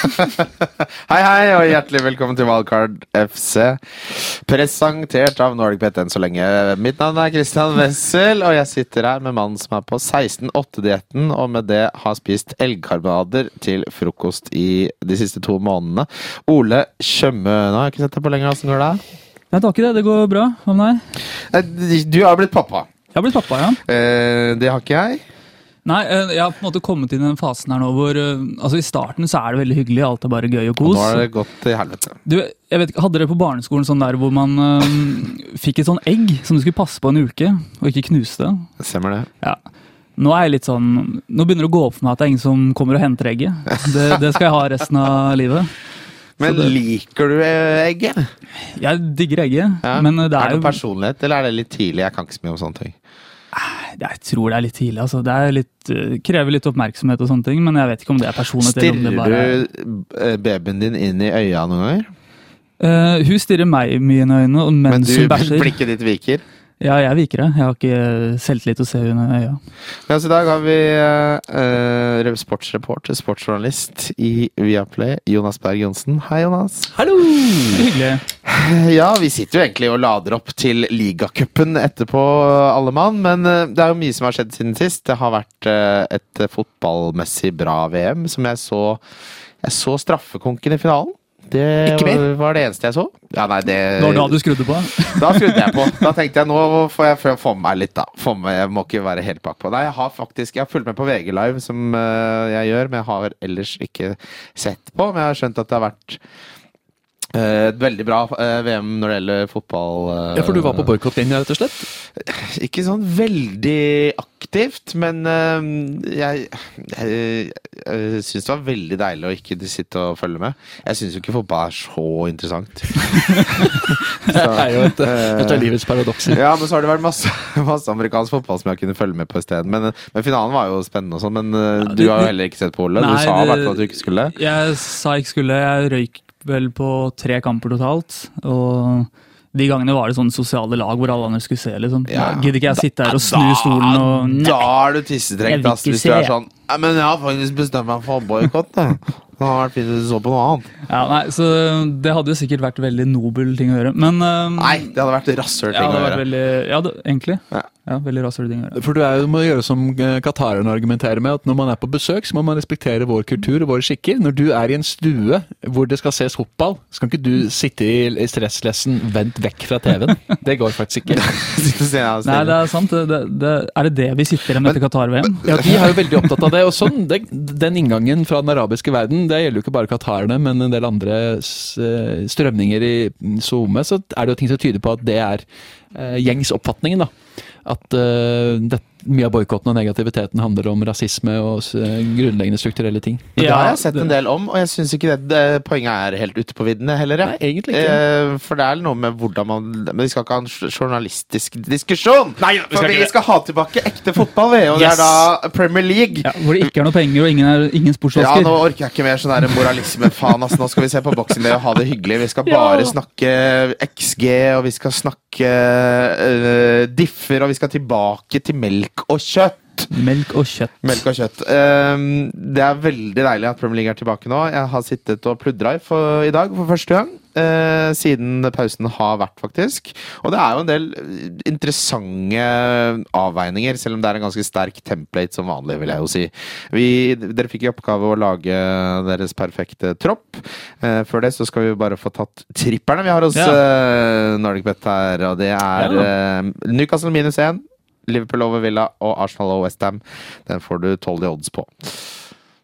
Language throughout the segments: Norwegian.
Hei, hei, og hjertelig velkommen til Wildcard FC. Presentert av Nordic Pet enn så lenge. Mitt navn er Christian Wessel, og jeg sitter her med mannen som er på 16-8-dietten, og med det har spist elgkarbonader til frokost i de siste to månedene. Ole Tjøme. Nå har jeg ikke sett deg på lenger. Åssen går det? Nei, det var ikke det. Det går bra. Hva med deg? Eh, Du har blitt pappa. Jeg har blitt pappa, ja. Eh, Det har ikke jeg. Nei, eh, jeg har på en måte kommet inn i den fasen her nå hvor eh, Altså I starten så er det veldig hyggelig, alt er bare gøy og Og kos. nå har det gått til helvete. Du, jeg vet ikke, Hadde dere på barneskolen sånn der hvor man eh, fikk et sånn egg som du skulle passe på en uke, og ikke knuse det? Stemmer det. Ja. Nå er jeg litt sånn Nå begynner det å gå opp for meg at det er ingen som kommer og henter egget. Det, det skal jeg ha resten av livet. Men det- liker du egget? Jeg digger egget, Ja. men det er er det jo personlighet, eller er det litt tidlig? Jeg kan ikke så mye om sånne ting. Jeg tror det er litt tidlig. altså. Det er litt, eh, krever litt oppmerksomhet, og sånne ting, men jeg vet ikke om det er personlighet. det Stirrer bare du eh, babyen din inn i øya noen ganger? Uh, hun stirrer meg mye i øynene Men mens du, hun bæsjer. blikket ditt viker? Ja, jeg viker det. Jeg har ikke selvtillit til å se i øya. Ja, så I dag har vi eh, sportsreporter, sportsjournalist i Viaplay, Jonas Berg Johnsen. Hei, Jonas. Hallo! Hyggelig. Ja, vi sitter jo egentlig og lader opp til ligacupen etterpå, alle mann. Men eh, det er jo mye som har skjedd siden sist. Det har vært eh, et fotballmessig bra VM, som jeg så Jeg så straffekonken i finalen. Det Ikke mer? var, det eneste jeg så. Ja, nei, det Når da du skrudde på? Da skrudde jeg på. Da tenkte jeg nå får jeg få- med meg litt, da. Med, jeg må ikke være helt bakpå. Nei, jeg har faktisk Jeg har fulgt med på VG Live, som eh, jeg gjør, men jeg har ellers ikke sett på. Men jeg har skjønt at det har vært et veldig bra eh, VM når det gjelder fotball. eh, Ja, for du var på boikottlinja, rett og slett? Ikke sånn veldig aktivt, men eh, jeg, jeg, jeg syns det var veldig deilig å ikke sitte og følge med. Jeg syns jo ikke fotball er så interessant. Det er jo et, et av livets paradokser. Ja, men så har det vært masse, masse amerikansk fotball som jeg kunne følge med på isteden. Men, men finalen var jo spennende og sånn. Men Ja, du du har jo heller ikke sett på Ole. Du sa i hvert fall at du ikke skulle. Jeg sa ikke skulle. Jeg røyk vel på tre kamper totalt. Og de gangene var det sånne sosiale lag hvor alle andre skulle se. liksom. Ja. Gidder ikke jeg sitte her og snu stolen og Da er du tissetrengt, ass, hvis du er sånn «Nei, Men jeg har faktisk bestemt meg for boikott. Det hadde vært fint hvis du så på noe annet. Ja, nei, Så det hadde jo sikkert vært veldig nobel ting å gjøre. Men um, Nei, det hadde vært rasshøl ja, ting det å gjøre. veldig, ja, det, egentlig. Ja. Ja, veldig rasshøl ting å gjøre. For du er, jo- må gjøre som eh, qatarerne argumenterer med, at når man er på besøk, så må man respektere vår kultur og våre skikker. Når du er i en stue hvor det skal ses fotball, så kan ikke du sitte i i stresslessen vendt vekk fra TV-en. Det går faktisk ikke. Ja, Nei, det er sant. Det, det, det, er det det vi sitter igjen med etter Qatar-VM? Ja, De er jo veldig opptatt av det. Og sånn, det, Den inngangen fra den arabiske verden, det gjelder jo ikke bare qatarene, men en del andre eh, strømninger i SoMe, så er det jo ting som tyder på at det er eh, gjengs oppfatningen. da. At uh, det, mye av boikotten og negativiteten handler om rasisme og grunnleggende strukturelle ting. Men det har jeg sett en del om, og jeg syns ikke det, det poenget er helt ute på viddene heller. Nei, egentlig ikke. Eh, for det er noe med hvordan man Men vi skal ikke ha en journalistisk diskusjon! Nei, vi skal for ikke vi skal ha tilbake ekte fotball, vi, og det er da Premier League. Ja, hvor det ikke er noe penger og ingen, er, ingen Ja, nå orker jeg ikke mer sånn der moralisme. Faen, ass. Nå skal vi se på Boxing Day og ha det hyggelig. Vi skal Ja. bare snakke XG, og vi skal snakke uh, differ, og vi skal tilbake til melk og kjøtt. Melk og kjøtt. Melk og kjøtt. Ehm, det er veldig deilig at Premier League er tilbake nå. Jeg har sittet og pludra i, i dag for første gang. eh, siden pausen har vært, faktisk. Og det er jo en del eh, interessante avveininger, selv om det er en ganske sterk template som vanlig, vil jeg jo si. Vi, dere fikk i oppgave å lage deres perfekte tropp. Eh, før det så skal vi bare få tatt tripperne. Vi har hos Ja. Nordic Bet her, og det er Ja. Newcastle minus 1. Liverpool over Villa og Arsenal og Westham. Den får du tolv i odds på.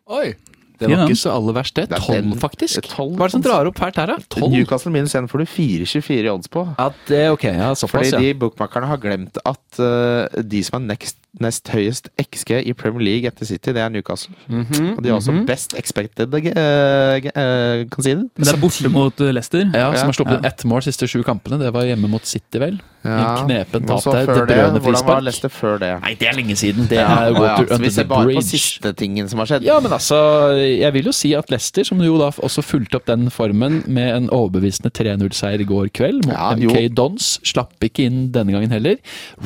Oi! Det var ikke så aller verst, det. Tolv, faktisk. Hva er det som drar opp fælt her, da? Tolv? Newcastle minus 1 får du 4,24 i odds på. Ja, det ok. Ja, Fordi såpass, ja. de bookmakerne har glemt at uh, de som er next, nest høyest XG i Premier League etter City. Det er Newcastle. Og de har også Mhm. best expected uh, uh, conceded. Men det er borte mot eh, Leicester. Ja, Ja. som har sluppet Ja. ett mål de siste sju kampene. Det var hjemme mot City, vel? Ja. En knepen tap der. det, Bruyne Hvordan var. Leicester før det? Nei, det er lenge siden. Det er ja. ja, så vi ser bare på siste tingen som har skjedd. Ja, men altså, jeg vil jo si at Leicester, som jo da også fulgte opp den formen med en overbevisende 3-0-seier i går kveld mot Ja, jo. MK Dons, slapp ikke inn denne gangen heller.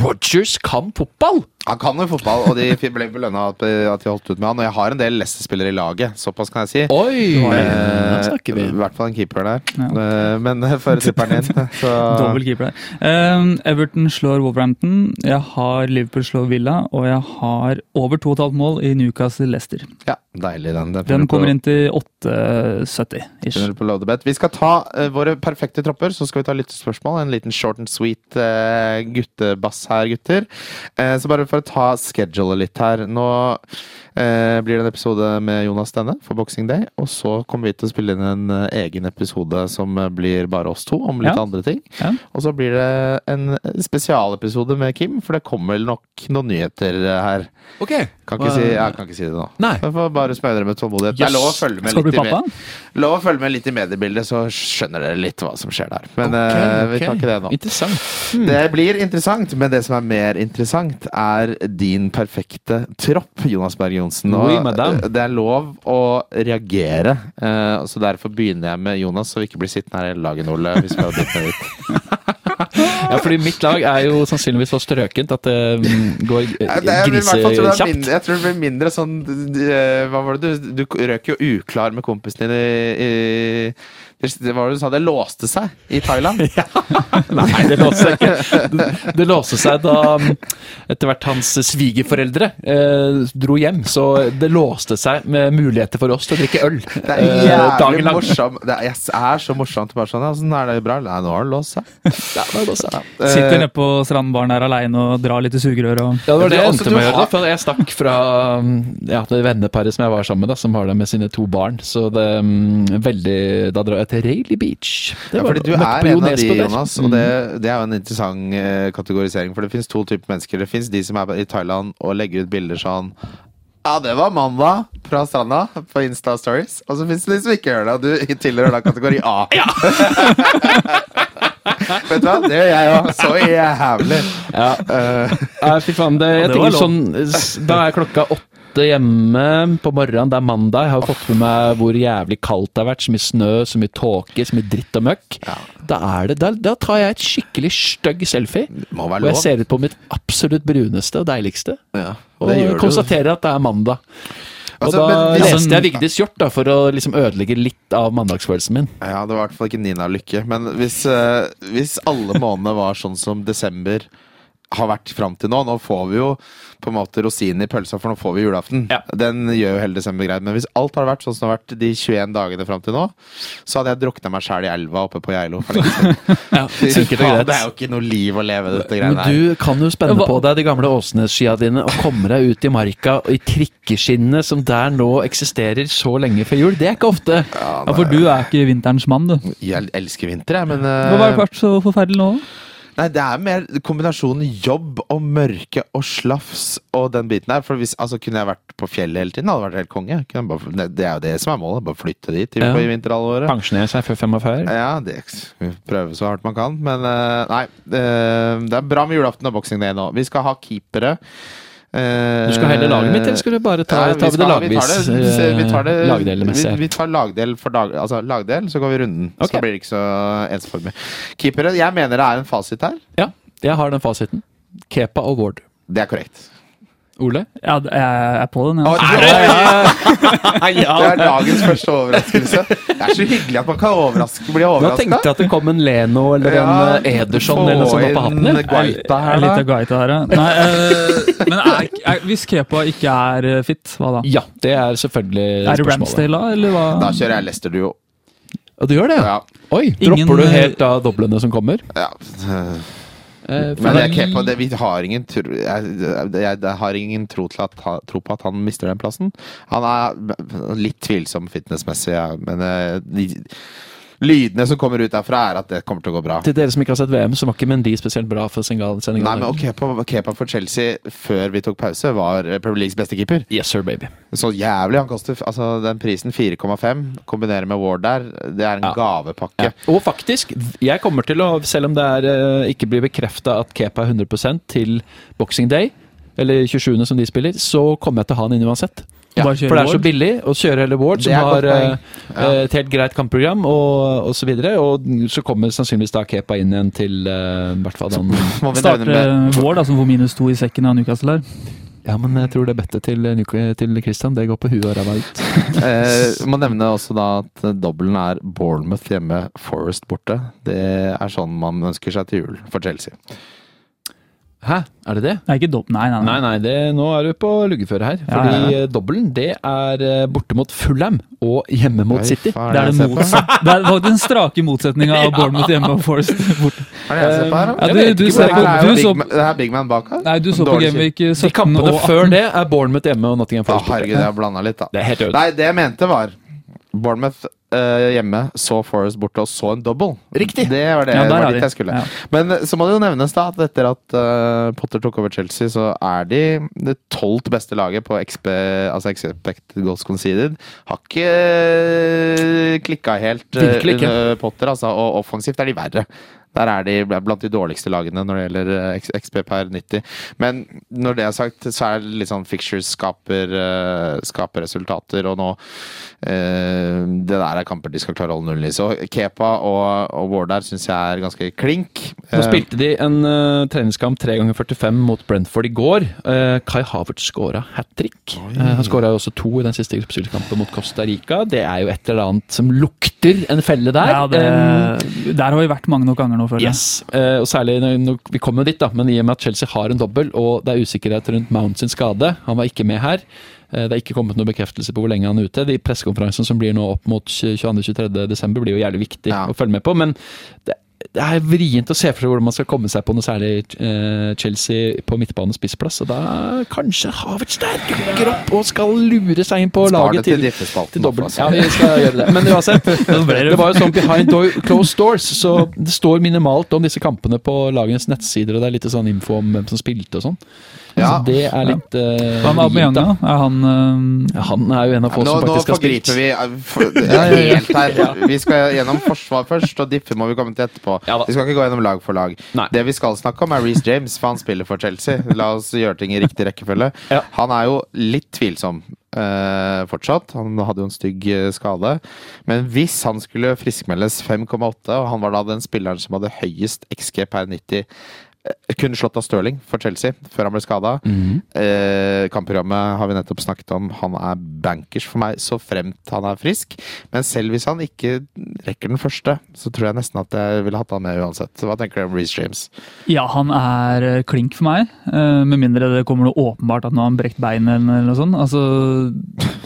Rogers kan fotball! Han kan jo fotball, og de ble belønna at at de holdt ut med han. Og jeg har en del Leicester-spillere i laget, såpass kan jeg si. Oi! Eh, vi. I hvert fall en keeper der. Ja. Eh, Men for tipperen din, så Dobbel keeper der. Eh, Everton slår Wolverhampton. Jeg har Liverpool slår Villa, og jeg har over 2,5 mål i Newcastle-Leicester. Ja, deilig den. Den, Den kommer inn til 8,70 ish. er på load. Vi skal ta uh, våre perfekte tropper, så skal vi ta lyttespørsmål. En liten short and sweet uh, guttebass her, gutter. Uh, så bare for ta schedule litt her. Nå eh, blir det en episode med Jonas Stenne for Boxing Day. Og så kommer vi til å spille inn en eh, egen episode som eh, blir bare oss to, om litt Ja. andre ting. Ja. Og så blir det en spesialepisode med Kim, for det kommer vel nok noen nyheter eh, her. Ok. Kan ikke si, jeg kan ikke si det nå. Nei. Jeg får bare spørre dere med tålmodighet. Det er Yes. lov å følge med litt i med- Lov å følge med litt i mediebildet, så skjønner dere litt hva som skjer der. Men okay, okay. vi kan ikke det nå. Interessant. Det blir interessant, men det som er mer interessant, er din perfekte tropp, Jonas Berg Johnsen. Og Oui, eh, det er lov å reagere, eh, så derfor begynner jeg med Jonas, så vi ikke blir sittende her hele dagen, Ole. Hvis vi har blitt. Ja, fordi mitt lag er jo sannsynligvis så strøkent at det mm, går grisekjapt. jeg tror det blir mindre sånn eh, Hva var det du Du røk jo uklar med kompisen din i, i det var det du sa, det låste seg i Thailand. Nei, det låste seg ikke. Det, det låste seg da etter hvert hans svigerforeldre eh, dro hjem. Så det låste seg med muligheter for oss til å drikke øl. Det er eh, dagen jævlig lang. morsomt. Det er, er så morsomt. Bare sånn, ja, sånn er det bra? Nei, nå har det låst seg. Ja, det seg. Sitter Eh, nede på strandbaren her aleine og drar litt i sugerør og Ja, det var det jeg endte med å gjøre. For jeg stakk fra mm, ja, det venneparet som jeg var sammen med, da, som var der med sine to barn. Så det mm, veldig Da drar jeg til Rayleigh Beach. Det Ja, fordi du er en av de, Jonas, og det, det er jo en interessant eh, kategorisering. For det finnes to typer mennesker. Det finnes de som er i Thailand og legger ut bilder sånn ja, det var mandag fra stranda på Insta Stories. Og så fins det de som ikke gjør det, og du tilhører da kategori A. Ja. Vet du hva, det gjør jeg òg. Så jævlig. Ja. Uh, ja, fy faen. Det, jeg Ja, det tenker sånn Da er klokka åtte hjemme på morgenen. Det er mandag. Jeg har fått med meg hvor jævlig kaldt det har vært. Så mye snø, så mye tåke, så mye dritt og møkk. Ja. Da, er det, da, da tar jeg et skikkelig stygg selfie. Og jeg ser ut på mitt absolutt bruneste og deiligste. Ja, Og konstaterer at det er mandag. Og Altså, da men leste jeg Vigdis Hjort da, for å liksom ødelegge litt av mandagsfølelsen min. Ja, det var i hvert fall ikke Nina Lykke. Men hvis, uh, hvis alle månedene var sånn som desember har vært fram til nå Nå får vi jo på en måte rosinen i pølsa, for nå får vi julaften. Ja. Den gjør jo hele desember greit. Men hvis alt hadde vært sånn som det har vært de 21 dagene fram til nå, så hadde jeg drukna meg sjæl i elva oppe på Geilo. Ja, sikkert og greit. Det er jo ikke noe liv å leve, dette greiene her. du kan jo spenne hva- på deg de gamle Åsnes-skia dine og komme deg ut i marka og i trikkeskinnet som der nå eksisterer så lenge før jul. Det er ikke ofte. Ja, Ja, for du er ikke vinterens mann, du. Jeg elsker vinter, jeg, men Hva har eh, vært så forferdelig nå? Nei, det er mer kombinasjonen jobb og mørke og slafs og den biten der. For hvis, altså, Kunne jeg vært på fjellet hele tiden, hadde vært helt konge. Bare, det er jo det som er målet. Bare flytte dit Ja. i vinterhalvåret. Pensjonere seg før 45. Ja, det vi prøver så hardt man kan. Men eh, nei. eh, det er bra med julaften og boksing day nå. Vi skal ha keepere. Eh, Du skal heller laget mitt, eller skal du bare ta, ja, tar vi det skal- lagvis? Vi tar det, vi tar det eh, lagdelmessig. Vi, vi tar lagdel for dag, altså lagdel, så går vi runden. Okay. Så blir det ikke så ensformig. Keepere, jeg mener det er en fasit her. Ja, jeg har den fasiten. Kepa og Ward. Det er korrekt. Ole? Ja, jeg er på den. Ja. Det er dagens første overraskelse. Det er så hyggelig at man kan overraske, bli overraska. Nå tenkte jeg at det kom en Leno eller en eh, Ederson eller noe sånt opp på hatten. din. ja. her, Litt da. av Gaita her, ja. Nei, eh, men er, er, hvis Kepa ikke er eh, fit, hva da? Ja, det er selvfølgelig spørsmålet. Er det. Ramsdale da, eller hva? Da kjører jeg Leicester Duo. Ja, du gjør det, ja? Ja. Oi, Ingen- dropper du helt av doblene som kommer? ja. For Men jeg, er det- vi har ingen tro, jeg, jeg, jeg har ingen tro, at, tro på at han mister den plassen. Han er litt tvilsom fitnessmessig, ja, men de, lydene som kommer ut derfra, er at det kommer til å gå bra. Til dere som ikke har sett VM, så var ikke Mendy spesielt bra for. Senegal. Nei, men Kepa, Kepa for Chelsea før vi tok pause var Premier Leagues beste keeper. Yes, sir, baby. Så jævlig. Han koster altså den prisen 4,5. Kombinerer med Ward der. Det er en Ja. gavepakke. Ja. Og faktisk, jeg kommer til å, selv om det er, eh, ikke blir bekrefta at Kepa er 100% til Boxing Day, eller 27. som de spiller, så kommer jeg til å ha han inn uansett. Ja, Bare kjøre For det er så billig å kjøre hele Ward, som har eh, Ja. et helt greit kampprogram og, og så videre. Og så kommer sannsynligvis da Kepa inn igjen til uh, i hvert fall den Må Starte Ward, da, som får minus to i sekken av Newcastle her. Ja, men jeg tror det bettet til, til Christian, det går på huet og ræva ut. eh, Må nevne også da at eh, dobbelen er Bournemouth hjemme, Forest borte. Det er sånn man ønsker seg til jul for Chelsea. Hæ, er det det? Nei, ikke dob Nei, nei, nei. Nei, nei, det, nå er du på luggeføre her. Fordi ja, ja. ja. dobbelen, det er eh, borte mot Fulham og hjemme mot Oi, City. Far, Det er det? Det er faktisk den strake motsetninga av Bournemouth hjemme og Forest borte. Er det jeg ser på her, da? Jeg du, du ikke ser på, Det er du så, big, man- det her er big man bak her. nei, du så på Gameweek De 17 kampene og 18. før det er Bournemouth hjemme og Nottingham Forest borte. herregud, jeg har blanda litt, da. Det er helt øde. Nei, det jeg mente var Bournemouth eh, hjemme, så Forest borte, og så en double. Riktig. Det var det Ja, var dit jeg skulle. Ja. Men eh, så må det jo nevnes da at etter at uh, Potter tok over Chelsea, så er de det tolvt beste laget på XP, altså expected goals conceded. Har ikke klikka helt uh, under Potter, altså, og offensivt er de verre. Der er de blant de dårligste lagene når det gjelder eh, XP per 90. Men når det er sagt, så er det litt sånn fictures skaper, eh, skaper resultater, og nå eh, Det der er kamper de skal klare å holde nullen i. Så Kepa og, og Ward der syns jeg er ganske klink. Nå Eh, spilte de en uh, treningskamp 3 ganger 45 mot Brentford i går. Uh, Kai Havertz skåra hat trick. Uh, han skåra jo også to i den siste gruppespillkampen mot Costa Rica. Det er jo et eller annet som lukter en felle der. Ja, det, um, der har vi vært mange nok ganger nå, føler jeg. Yes, eh, og særlig når, Vi kommer jo dit, da, men i og med at Chelsea har en dobbel, og det er usikkerhet rundt Mount sin skade Han var ikke med her. Uh, Det er ikke kommet noen bekreftelse på hvor lenge han er ute. De pressekonferansene som blir nå opp mot 22.-23. desember, blir jo jævlig viktig Ja. å følge med på. Men det, det er vrient å se for seg hvordan man skal komme seg på noe særlig eh, Chelsea på midtbane spissplass. Og da kanskje Havertz der dukker opp og skal lure seg inn på Spar laget til til til dobbelt. Ja, vi skal gjøre det. Men uansett, det- det var jo sånn behind closed doors, så det står minimalt om disse kampene på lagenes nettsider, og det er litt sånn info om hvem som spilte og sånn. Ja. Så det er litt uh, Hva med Aubameyang, da? Er han uh, han er jo en av få Nå, som nå faktisk har spilt. forgriper vi eh, helt her. Vi skal gjennom forsvar først, og diffe må vi komme til etterpå. Ja. Vi skal ikke gå gjennom lag for lag. Nei. Det vi skal snakke om, er Reece James, for han spiller for Chelsea. La oss gjøre ting i riktig rekkefølge. Ja. Han er jo litt tvilsom Uh, fortsatt. Han hadde jo en stygg skade. Men hvis han skulle friskmeldes 5,8, og han var da den spilleren som hadde høyest XG per 90 eh, kunne slått av Stirling for Chelsea før han ble skada. Mhm. Eh, kampprogrammet har vi nettopp snakket om. Han er bankers for meg, så fremt han er frisk. Men selv hvis han ikke rekker den første, så tror jeg nesten at jeg ville hatt han med uansett. Hva tenker du om Reece James? Ja, han er eh, klink for meg. eh, Med mindre det kommer noe åpenbart at nå har han brekt beinet eller noe sånt. Altså,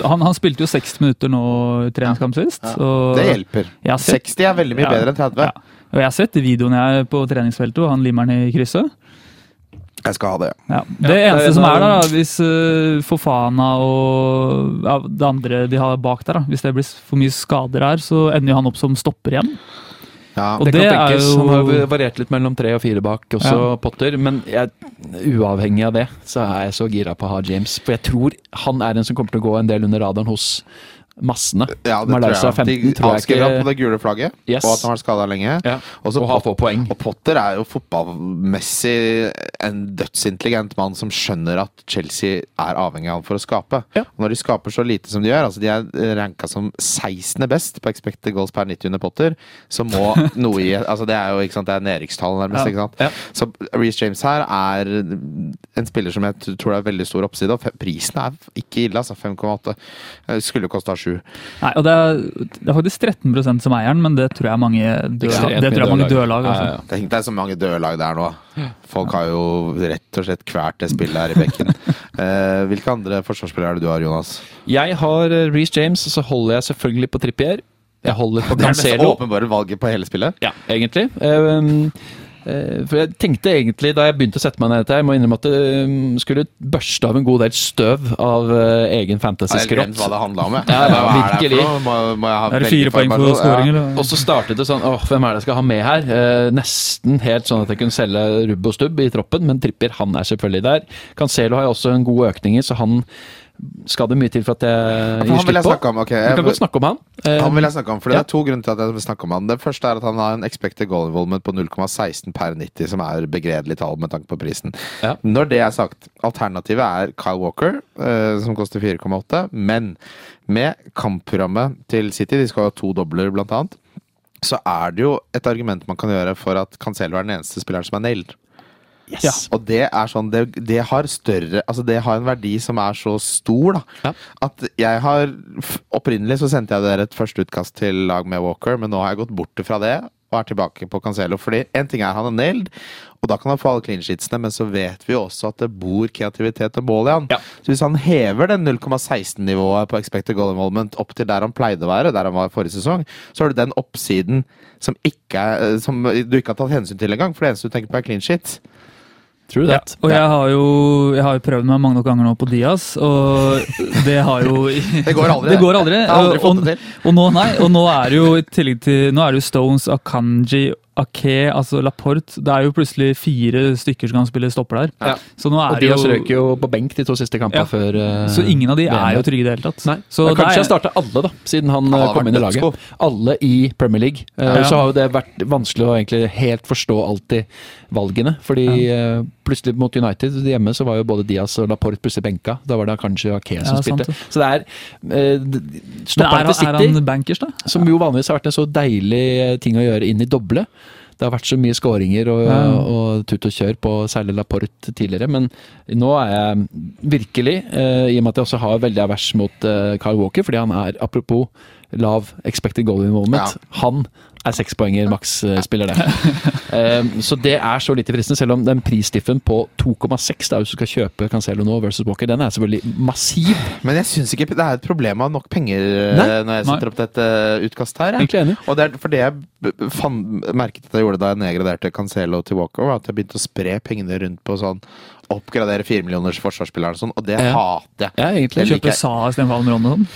han, han spilte jo 60 minutter nå i treningskamp sist. og- Det hjelper. Sett- 60 er veldig mye Ja. bedre enn 30. Ja. Og jeg har sett videoen jeg er på treningsfeltet, og han limeren i krysset. Jeg skal ha det. Ja. Det det er eneste som er der, da, hvis uh, Fofana og ja, det andre de har bak der, da, hvis det blir for mye skader her, så ender jo han opp som stopper igjen. Ja. Og Det, det kan er tenkes. jo- Han har variert litt mellom tre og fire bak, også Ja. Potter. Men jeg, uavhengig av det, så er jeg så gira på å ha James. For jeg tror han er en som kommer til å gå en del under radaren hos massene. Ja, det Malaysia tror jeg. 15 De tror jeg ikke- på det gule flagget, Yes. og at han har vært skada lenge. Ja. Og Og ha Pot- få poeng. Og Potter er jo fotballmessig en dødsintelligent mann som skjønner at Chelsea er avhengig av for å skape. Ja. Og når de skaper så lite som de gjør, altså de er ranka som 16. best på expected goals per 90 under Potter, så må noe i altså Det er jo ikke sant, det er nedrykkstall, nærmest. Ikke sant? Ja. Så Reece James her er en spiller som jeg tror det er veldig stor oppside, og prisen er ikke ille, altså. 5,8. Eh, Skulle kosta 7. Nei, og det er, det er faktisk 13 som eier den, men det tror jeg mange Ekstremt det tror jeg mange dødlag. dødlag. Altså. Ja, ja, ja. Tenk deg så mange døde lag det er nå. Folk har jo rett og slett kvært det spillet her i bekken. Eh, hvilke andre forsvarsspillere er det du har, Jonas? Jeg har eh, Reece James, og så holder jeg selvfølgelig på Trippier. Jeg holder på Det er det mest åpenbare valget på hele spillet. Ja, egentlig. Um, Eh, For jeg tenkte egentlig, da jeg begynte å sette meg ned dette, jeg må innrømme at det mm, skulle børste av en god del støv av eh, egen fantasy-skrott. hva det handla om. jeg. Ja, ja, Hva er det virkelig. Må, må jeg ha Er det fire poeng på scoring, eller? Og så startet det sånn åh, hvem er det jeg skal ha med her? Eh, nesten helt sånn at jeg kunne selge rubb og stubb i troppen, men Trippier han er selvfølgelig der. Cancelo har jeg også en god økning i, så han skal det mye til for at jeg gir slipp på. om. ok. du kan godt snakke om han. Eh, han vil jeg snakke om, for Det ja. er to grunner til at jeg vil snakke om han. Det første er at han har en expected goal involvement på 0,16 per 90, som er begredelig tall med tanke på prisen. Ja. Når det er sagt, alternativet er Kyle Walker, eh, som koster 4,8, men med kampprogrammet til City, de skal ha to dobler blant annet, så er det jo et argument man kan gjøre for at Cancelo er den eneste spilleren som er nailed. Yes. Og det er sånn, det, det har større Altså det har en verdi som er så stor, da. Ja. At jeg har Opprinnelig så sendte jeg dere et første utkast til lag med Walker, men nå har jeg gått bort fra det og er tilbake på Cancelo. Fordi en ting er han er nailed, og da kan han få alle clean sheetsene, men så vet vi jo også at det bor kreativitet og mål i han. Ja. Så hvis han hever den 0,16-nivået på expected goal involvement opp til der han pleide å være, der han var forrige sesong, så har du den oppsiden som, ikke som du ikke har tatt hensyn til engang, for det eneste du tenker på er clean sheet. True Ja, that. og jeg har jo jeg har jo prøvd meg mange nok ganger nå på Diaz, og det har jo Det går aldri. Det går aldri. Jeg har aldri fått det til. og nå, nei, og nå er det jo i tillegg til Nå er det jo Stones, Akanji, Ake, altså Laporte. Det er jo plutselig fire stykker som kan spille stopper der. Ja. Så nå Og er Diaz jo røk jo på benk de to siste kampene Ja. før uh, Så ingen av de VM. er jo trygge i det hele tatt. Nei, Så Men kanskje jeg starter alle, da, siden han eh, kom inn i laget. Alle i Premier League. Uh, Ja. Så har jo det vært vanskelig å egentlig helt forstå alltid valgene. Fordi uh, plutselig mot United hjemme så var jo både Diaz og Laporte plutselig benka. Da var det kanskje Ake som sant spilte. Så det er uh, er, Stopperen til er han bankers, da? som jo vanligvis har vært en så deilig ting å gjøre inn i doble. Det har vært så mye skåringer og, Ja. og tut og kjør på særlig Laporte tidligere, men nå er jeg virkelig, eh, i og med at jeg også har veldig avers mot eh, Kyle Walker, fordi han er, apropos lav expected goal involvement, han er sekspoenger maks-spiller det. Eh, så det er så lite fristende, selv om den prisdiffen på 2,6 da, hvis du skal kjøpe Cancelo nå versus Walker, den er selvfølgelig massiv. Men jeg syns ikke det er et problem å ha nok penger eh, Nei. når jeg setter opp dette utkastet her. Og det er for det jeg fan, merket at jeg gjorde da jeg nedgraderte Cancelo til Walker, var at jeg begynte å spre pengene rundt på sånn oppgradere firemillioners forsvarsspillere og sånn, og det Ja. hater jeg. Ja, egentlig. Kjøpe jeg. Sa istedenfor Almeron og sånn?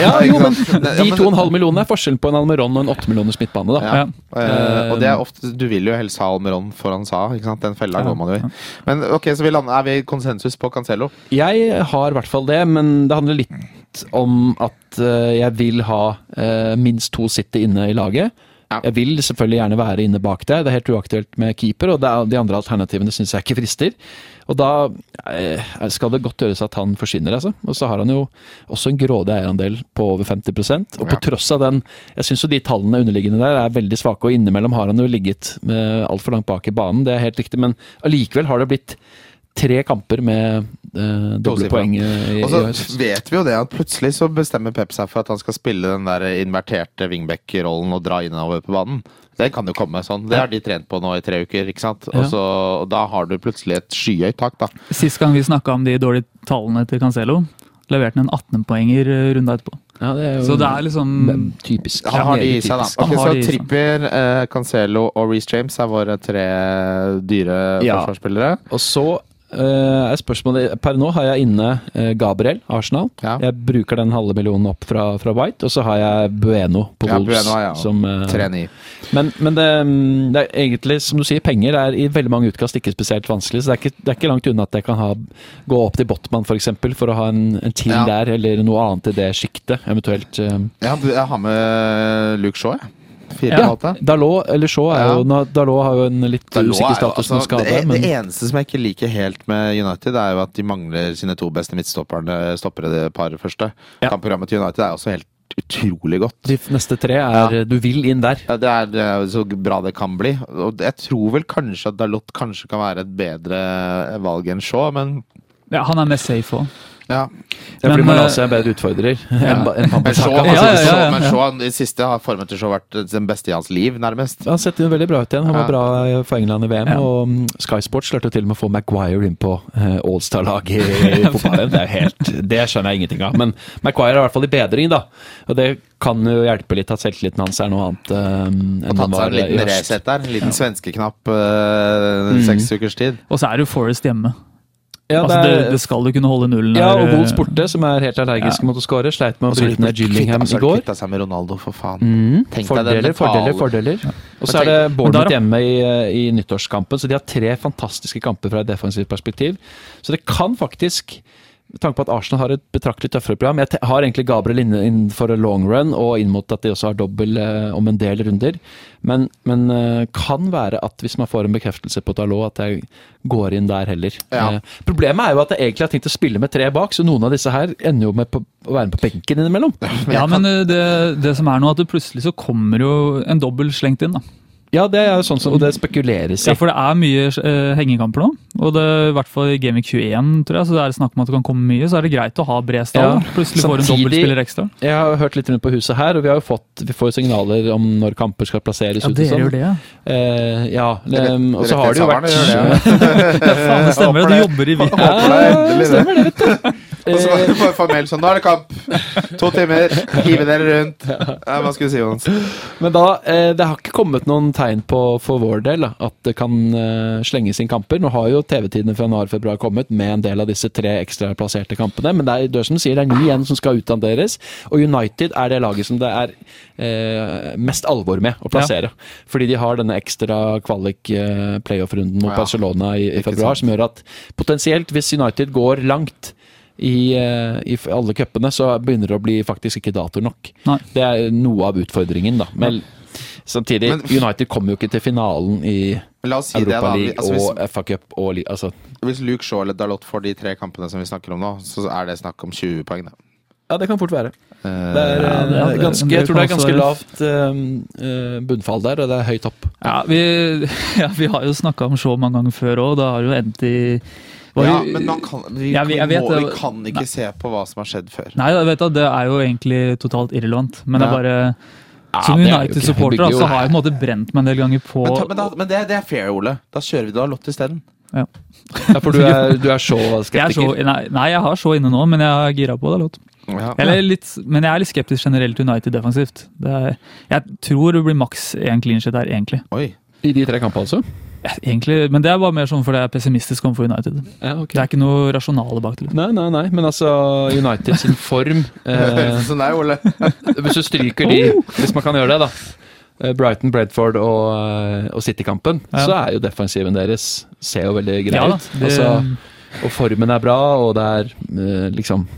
Ja, Ja, jo, men de to og en halv millionene er forskjellen på en Almeron og en 8 millioners midtbane, da. Ja. Ja. Eh, og det er ofte Du vil jo helst ha Almeron foran Sa, ikke sant? Den fella Ja, går man jo i. Men ok, så vi lander, er vi konsensus på Cancelo? Jeg har i hvert fall det, men det handler litt om at eh, jeg vil ha uh, minst to City inne i laget. Ja. Jeg vil selvfølgelig gjerne være inne bak der, det er helt uaktuelt med keeper, og det er, de andre alternativene syns jeg ikke frister. Og da eh, skal det godt gjøres at han forsvinner, altså. Og så har han jo også en grådig eierandel på over 50% og på Ja. tross av den Jeg syns jo de tallene underliggende der er veldig svake, og innimellom har han jo ligget altfor langt bak i banen, det er helt riktig, men allikevel har det blitt tre kamper med eh, doble poeng i, Og så vet vi jo det at plutselig så bestemmer Pep seg for at han skal spille den der inverterte wingback-rollen og dra innover på banen. Det kan jo komme sånn. Det har de trent på nå i tre uker, ikke sant. Og, så, og da har du plutselig et skyhøyt tak, da. Sist gang vi snakka om de dårlige tallene til Cancelo, leverte han en 18-poenger eh, runda etterpå. Ja, det er jo Så det er liksom typisk. Han har de i seg, da. typisk. Han Ok, har så. Trippier, eh, Cancelo og Reece James er våre tre dyre Ja. forsvarsspillere. Og så er spørsmålet Per nå har jeg inne eh, Gabriel, Arsenal. Ja. Jeg bruker den halve millionen opp fra, fra White, og så har jeg Bueno på Ja, Wolves. Bueno, ja. som, eh, 3-9. men men det, mm, det er egentlig, som du sier, penger er i veldig mange utkast ikke spesielt vanskelig. Så det er ikke, det er ikke langt unna at jeg kan ha, gå opp til Botman f.eks. For, eksempel, for å ha en, en team der, eller noe annet i det sjiktet, eventuelt. eh. Ja, jeg har med Luke Shaw, jeg. Fire Ja. Dalot eller Shaw er jo ja. Dalot har jo en litt Dalot er usikker status med altså, skade. det, men det eneste som jeg ikke liker helt med United, er jo at de mangler sine to beste midtstoppere stoppere det paret første. Ja. Kampprogrammet til United er også helt utrolig godt. de neste tre er Du vil inn der. Ja, det, er, det er så bra det kan bli. Og jeg tror vel kanskje at Dalot kanskje kan være et bedre valg enn Shaw, men Ja, han er mest safe òg. Ja. Ja, fordi Men, Malaysia er en bedre utfordrer enn en enn Men så, Pampasaka. Ja, ja, ja, ja. men så, i siste har formen til så vært den beste i hans liv, nærmest. Han setter veldig bra ut igjen. Han var Ja. bra for England i VM. Ja. Og mm, Sky Sports lærte til og med å få Maguire inn på uh, Allstar-laget i fotballen. Det, er helt, det skjønner jeg ingenting av. Men Maguire er i hvert fall i bedring, da. Og det kan jo hjelpe litt at selvtilliten hans er noe annet Uh, enn Og tatt var seg en liten reset der. En liten svenskeknapp uh, Mm. seks ukers tid. Og så er det jo Forest hjemme. Ja, altså, det det, skal du kunne holde nullen. ja, og Wolves eh, borte, som er helt allergiske Ja. mot å skåre. Sleit med å bryte ned Gillingham i de går. kvitta seg med Ronaldo, for faen. Mm. Tenk deg den Fordeler, fordeler, fordeler. Og så er det Bournemouth hjemme i, i nyttårskampen, så de har tre fantastiske kamper fra et defensivt perspektiv. Så det kan faktisk med tanke på at Arsenal har et betraktelig tøffere program Jeg har egentlig Gabriel inne innenfor long run, og inn mot at de også har dobbel eh, om en del runder. Men, men eh, kan være at hvis man får en bekreftelse på Talot, at jeg går inn der heller. Ja. Eh, problemet er jo at jeg egentlig har tenkt å spille med tre bak, så noen av disse her ender jo med på, å være med på benken innimellom. Ja, men eh, det, det som er nå, at det plutselig så kommer jo en dobbel slengt inn. da. Ja, det er jo sånn som det spekuleres Ja. For det er mye uh, hengekamper nå. Og det, i hvert fall i Gaming 21, tror jeg, så det er snakk om at det kan komme mye. Så er det greit å ha bred stall. Ja, Plutselig får en samtidig- dobbeltspiller ekstra. Jeg har hørt litt rundt på huset her, og vi har jo fått vi får jo signaler om når kamper skal plasseres. Ja, ut og dere sånn. gjør det, ja. Eh, ja, um, og så har det jo vært det, Faen, det stemmer, du jobber i vi. Håper det er endelig det. stemmer det, vet du. Og så var det bare få sånn Nå er det kamp! To timer. Hive dere rundt. Ja, hva skulle du si, Jonas? Men da, eh, det har ikke kommet noen tegn på for vår del at det kan eh, slenges inn kamper. Nå har jo TV-tidene fra januar-februar kommet med en del av disse tre ekstra plasserte kampene, men det er, det som du sier, det er ni igjen som skal utdanderes. Og United er det laget som det er eh, mest alvor med å plassere. Fordi de har denne ekstra kvalik-playoff-runden mot Ja, Barcelona i, i februar, som gjør at potensielt, hvis United går langt i, eh, i alle cupene, så begynner det å bli faktisk ikke dator nok. Nei. Det er noe av utfordringen, da. Men samtidig, Men- United kommer jo ikke til finalen i si. Europa League Altså, hvis, og FA Cup og altså, hvis Luke Shaw eller Dalot får de tre kampene som vi snakker om nå, så er det snakk om 20 poeng, da. Ja, det kan fort være. Eh, Det er, Ja, det- eh, ganske, jeg tror det er ganske lavt bunnfall der, og det er høyt opp. Ja, vi, ja, vi har jo snakka om så mange ganger før òg. Det har jo endt i var ja, men man kan, vi, Ja, vi- vet må, vi kan ikke se på hva som har skjedd før. Nei, jeg vet at det er jo egentlig totalt irrelevant. Men det er bare Ja, Som det er jo ikke- United-supporter så har jeg på en måte brent meg en del ganger på Men, ta, men, da, men det, det er fair, Ole. Da kjører vi Dalot isteden. Ja, for du er, du er så jeg er så, skeptiker. nei, nei, jeg har så inne nå, men jeg er gira på det. Lott. Ja. Eller litt, men jeg er litt skeptisk generelt til United defensivt. Det er, jeg tror det blir maks én clean shit her, egentlig. Oi. I de tre kampene, altså? Ja, egentlig. Men det er bare mer sånn fordi jeg er pessimistisk overfor United. Ja, okay. Det er ikke noe rasjonale bak det. Nei, nei, nei, men altså United sin form eh, Sånn er Ole. Hvis du stryker de, hvis man kan gjøre det, da. eh, Brighton, Bredford og, eh, og City-kampen, Ja. så er jo defensiven deres ser jo veldig grei Ja ut. det, Altså, og formen er bra, og det er eh, liksom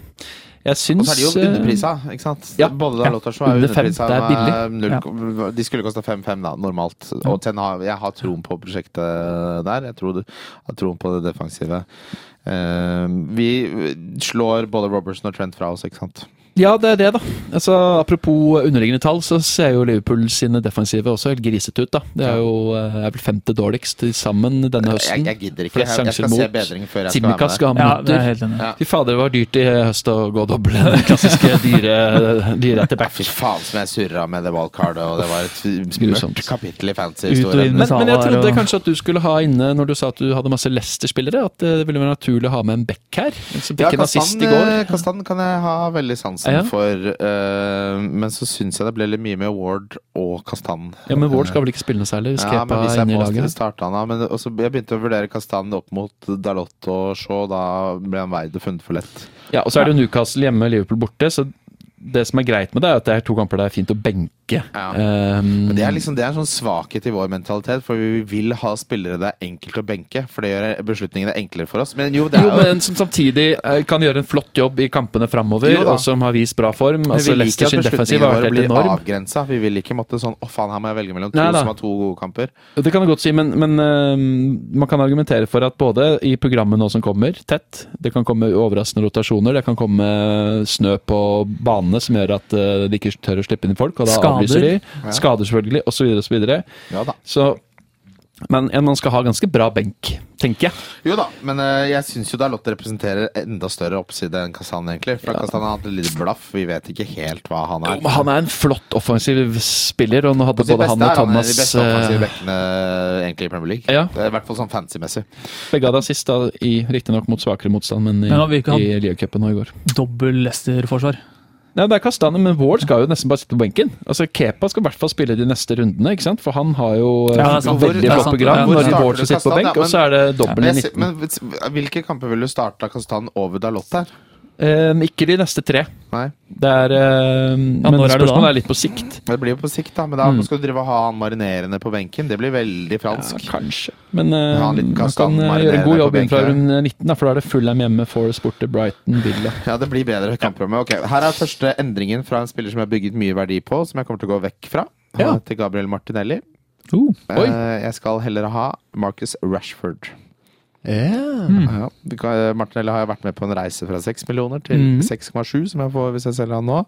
Jeg Og så er de jo eh, underprisa, ikke sant? ja. Både Ja. Dalot og er underprisa. det er billig null- De skulle kosta 5-5, da, normalt. Og Ten har, jeg har troen på prosjektet der. Jeg tror, du har troen på det defensive. Eh, vi slår både Robertson og Trent fra oss, ikke sant? Ja, det er det, da. Altså, apropos underliggende tall, så ser jo Liverpool sine defensive også helt grisete ut. da. Det er jo eh, er vel femte dårligst sammen denne høsten. jeg gidder ikke. Jeg, jeg skal mot. se bedring før jeg skal være med. skal ha ja, det er minutter. Ja. Fy fader, det var dyrt i høst å gå doble den klassiske dyre, dyre etter back. Fy faen som jeg surra med det wildcardet, og det var et Grusomt. mørkt kapittel i fancy-historien. Men, men jeg trodde og- kanskje at du skulle ha inne, når du sa at du hadde masse Leicester-spillere, at det ville være naturlig å ha med en back her. Som Ja, fikk en assist Kastan, i går. eh, Kastan kan jeg ha veldig sansen Ja. for, uh, men så syns jeg det ble litt mye med Ward og Kastan. Ja, men Ward skal vel ikke spille noe særlig? Ja, men hvis jeg må laget. starte han Men også, jeg begynte å vurdere Kastan opp mot Dalot og Shaw, da ble han veid og funnet for lett. Ja, og så er det jo Newcastle hjemme, Liverpool borte, så det som er greit med det, er at det er to kamper det er fint å benke. Ja. Um, Men det er liksom det er en sånn svakhet i vår mentalitet, for vi vil ha spillere det er enkelt å benke. For det gjør beslutningene enklere for oss. Men jo, det er jo, jo men som samtidig eh, kan gjøre en flott jobb i kampene framover, og som har vist bra form. Vi Altså, vil ikke at beslutningene våre blir enorm. avgrensa. Vi vil ikke måtte sånn Å, faen, her må jeg velge mellom to som har to gode kamper. Det kan du godt si, men, men uh, man kan argumentere for at både i programmet nå som kommer, tett, det kan komme overraskende rotasjoner, det kan komme snø på banene som gjør at uh, de ikke tør å slippe inn folk, og da. Avlyser de. Skader selvfølgelig, osv., osv. Ja da. Så Men en man skal ha ganske bra benk, tenker jeg. Jo da, men eh, jeg syns jo Dalot representerer enda større oppside enn Kazan, egentlig. For Kazan har hatt litt blaff. Vi vet ikke helt hva han er. Men Han er en flott offensiv spiller, og nå hadde både han og er han Thomas de beste offensive eh, bekkene egentlig i Premier League. Ja. Det er I hvert fall sånn fancy-messig. begge hadde assist, riktignok mot svakere motstand, men i, Men i Liacupen nå i går. Dobbel Leicester-forsvar. Nei, det er Kastane, men Ward skal jo nesten bare sitte på benken. Altså, Kepa skal i hvert fall spille de neste rundene, ikke sant? for han har jo eh, Ja, sant. veldig flott program Ja, når Ward skal sitte på benk, Ja, og så er det dobbel i Men, 19. men hvilke kamper ville du starta Kastan over Dalot her? Eh, ikke de neste tre. Nei. Det er eh, Men når er spørsmålet er litt på sikt. Det blir jo på sikt, da. Men da Mm. skal du drive og ha han marinerende på benken. Det blir veldig Ja, fransk. kanskje. Men uh, Ja, han kan eh, gjøre en god jobb inn fra benken. 19, da, for da er det Fulham hjemme, Forest borte, Brighton, Villa. Ja, det blir bedre kampprogram. Okay. Her er første endringen fra en spiller som jeg har bygget mye verdi på, som jeg kommer til å gå vekk fra. Ja. Til Gabriel Martinelli. Uh, Oi. Jeg skal heller ha Marcus Rashford. Mm. Ja, Martinelli har jo vært med på en reise fra 6 millioner til mm. 6,7, som jeg får hvis jeg selger han nå.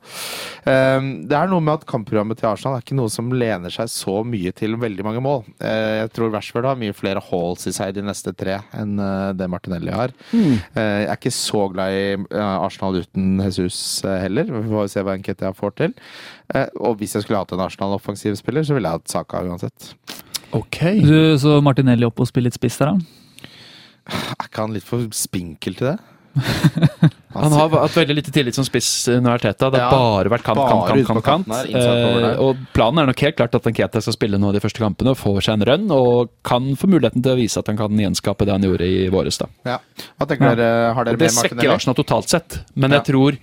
Eh, det er noe med at kampprogrammet til Arsenal er ikke noe som lener seg så mye til veldig mange mål. Eh, jeg tror Rashford har mye flere halls i seg de neste tre enn eh, det Martinelli har. Mm. Eh, jeg er ikke så glad i eh, Arsenal uten Jesus eh, heller. Vi får se hva Nketia får til. Eh, og hvis jeg skulle hatt en Arsenal-offensiv spiller, så ville jeg hatt Saka uansett. Ok. du, så Martinelli opp og spille litt spiss der, da? Er ikke han litt for spinkel til det? Han har hatt veldig lite tillit som spiss under Arteta. Det har Ja, bare vært kant, bare kant, kant, kant. kant. her. Eh, og planen er nok helt klart at Nketa skal spille nå de første kampene og får seg en rønn. og kan få muligheten til å vise at han kan gjenskape det han gjorde i våres. da. Ja. Hva tenker Ja. dere? Har dere Og det svekker? Arsenal totalt sett, men Ja. jeg tror eh,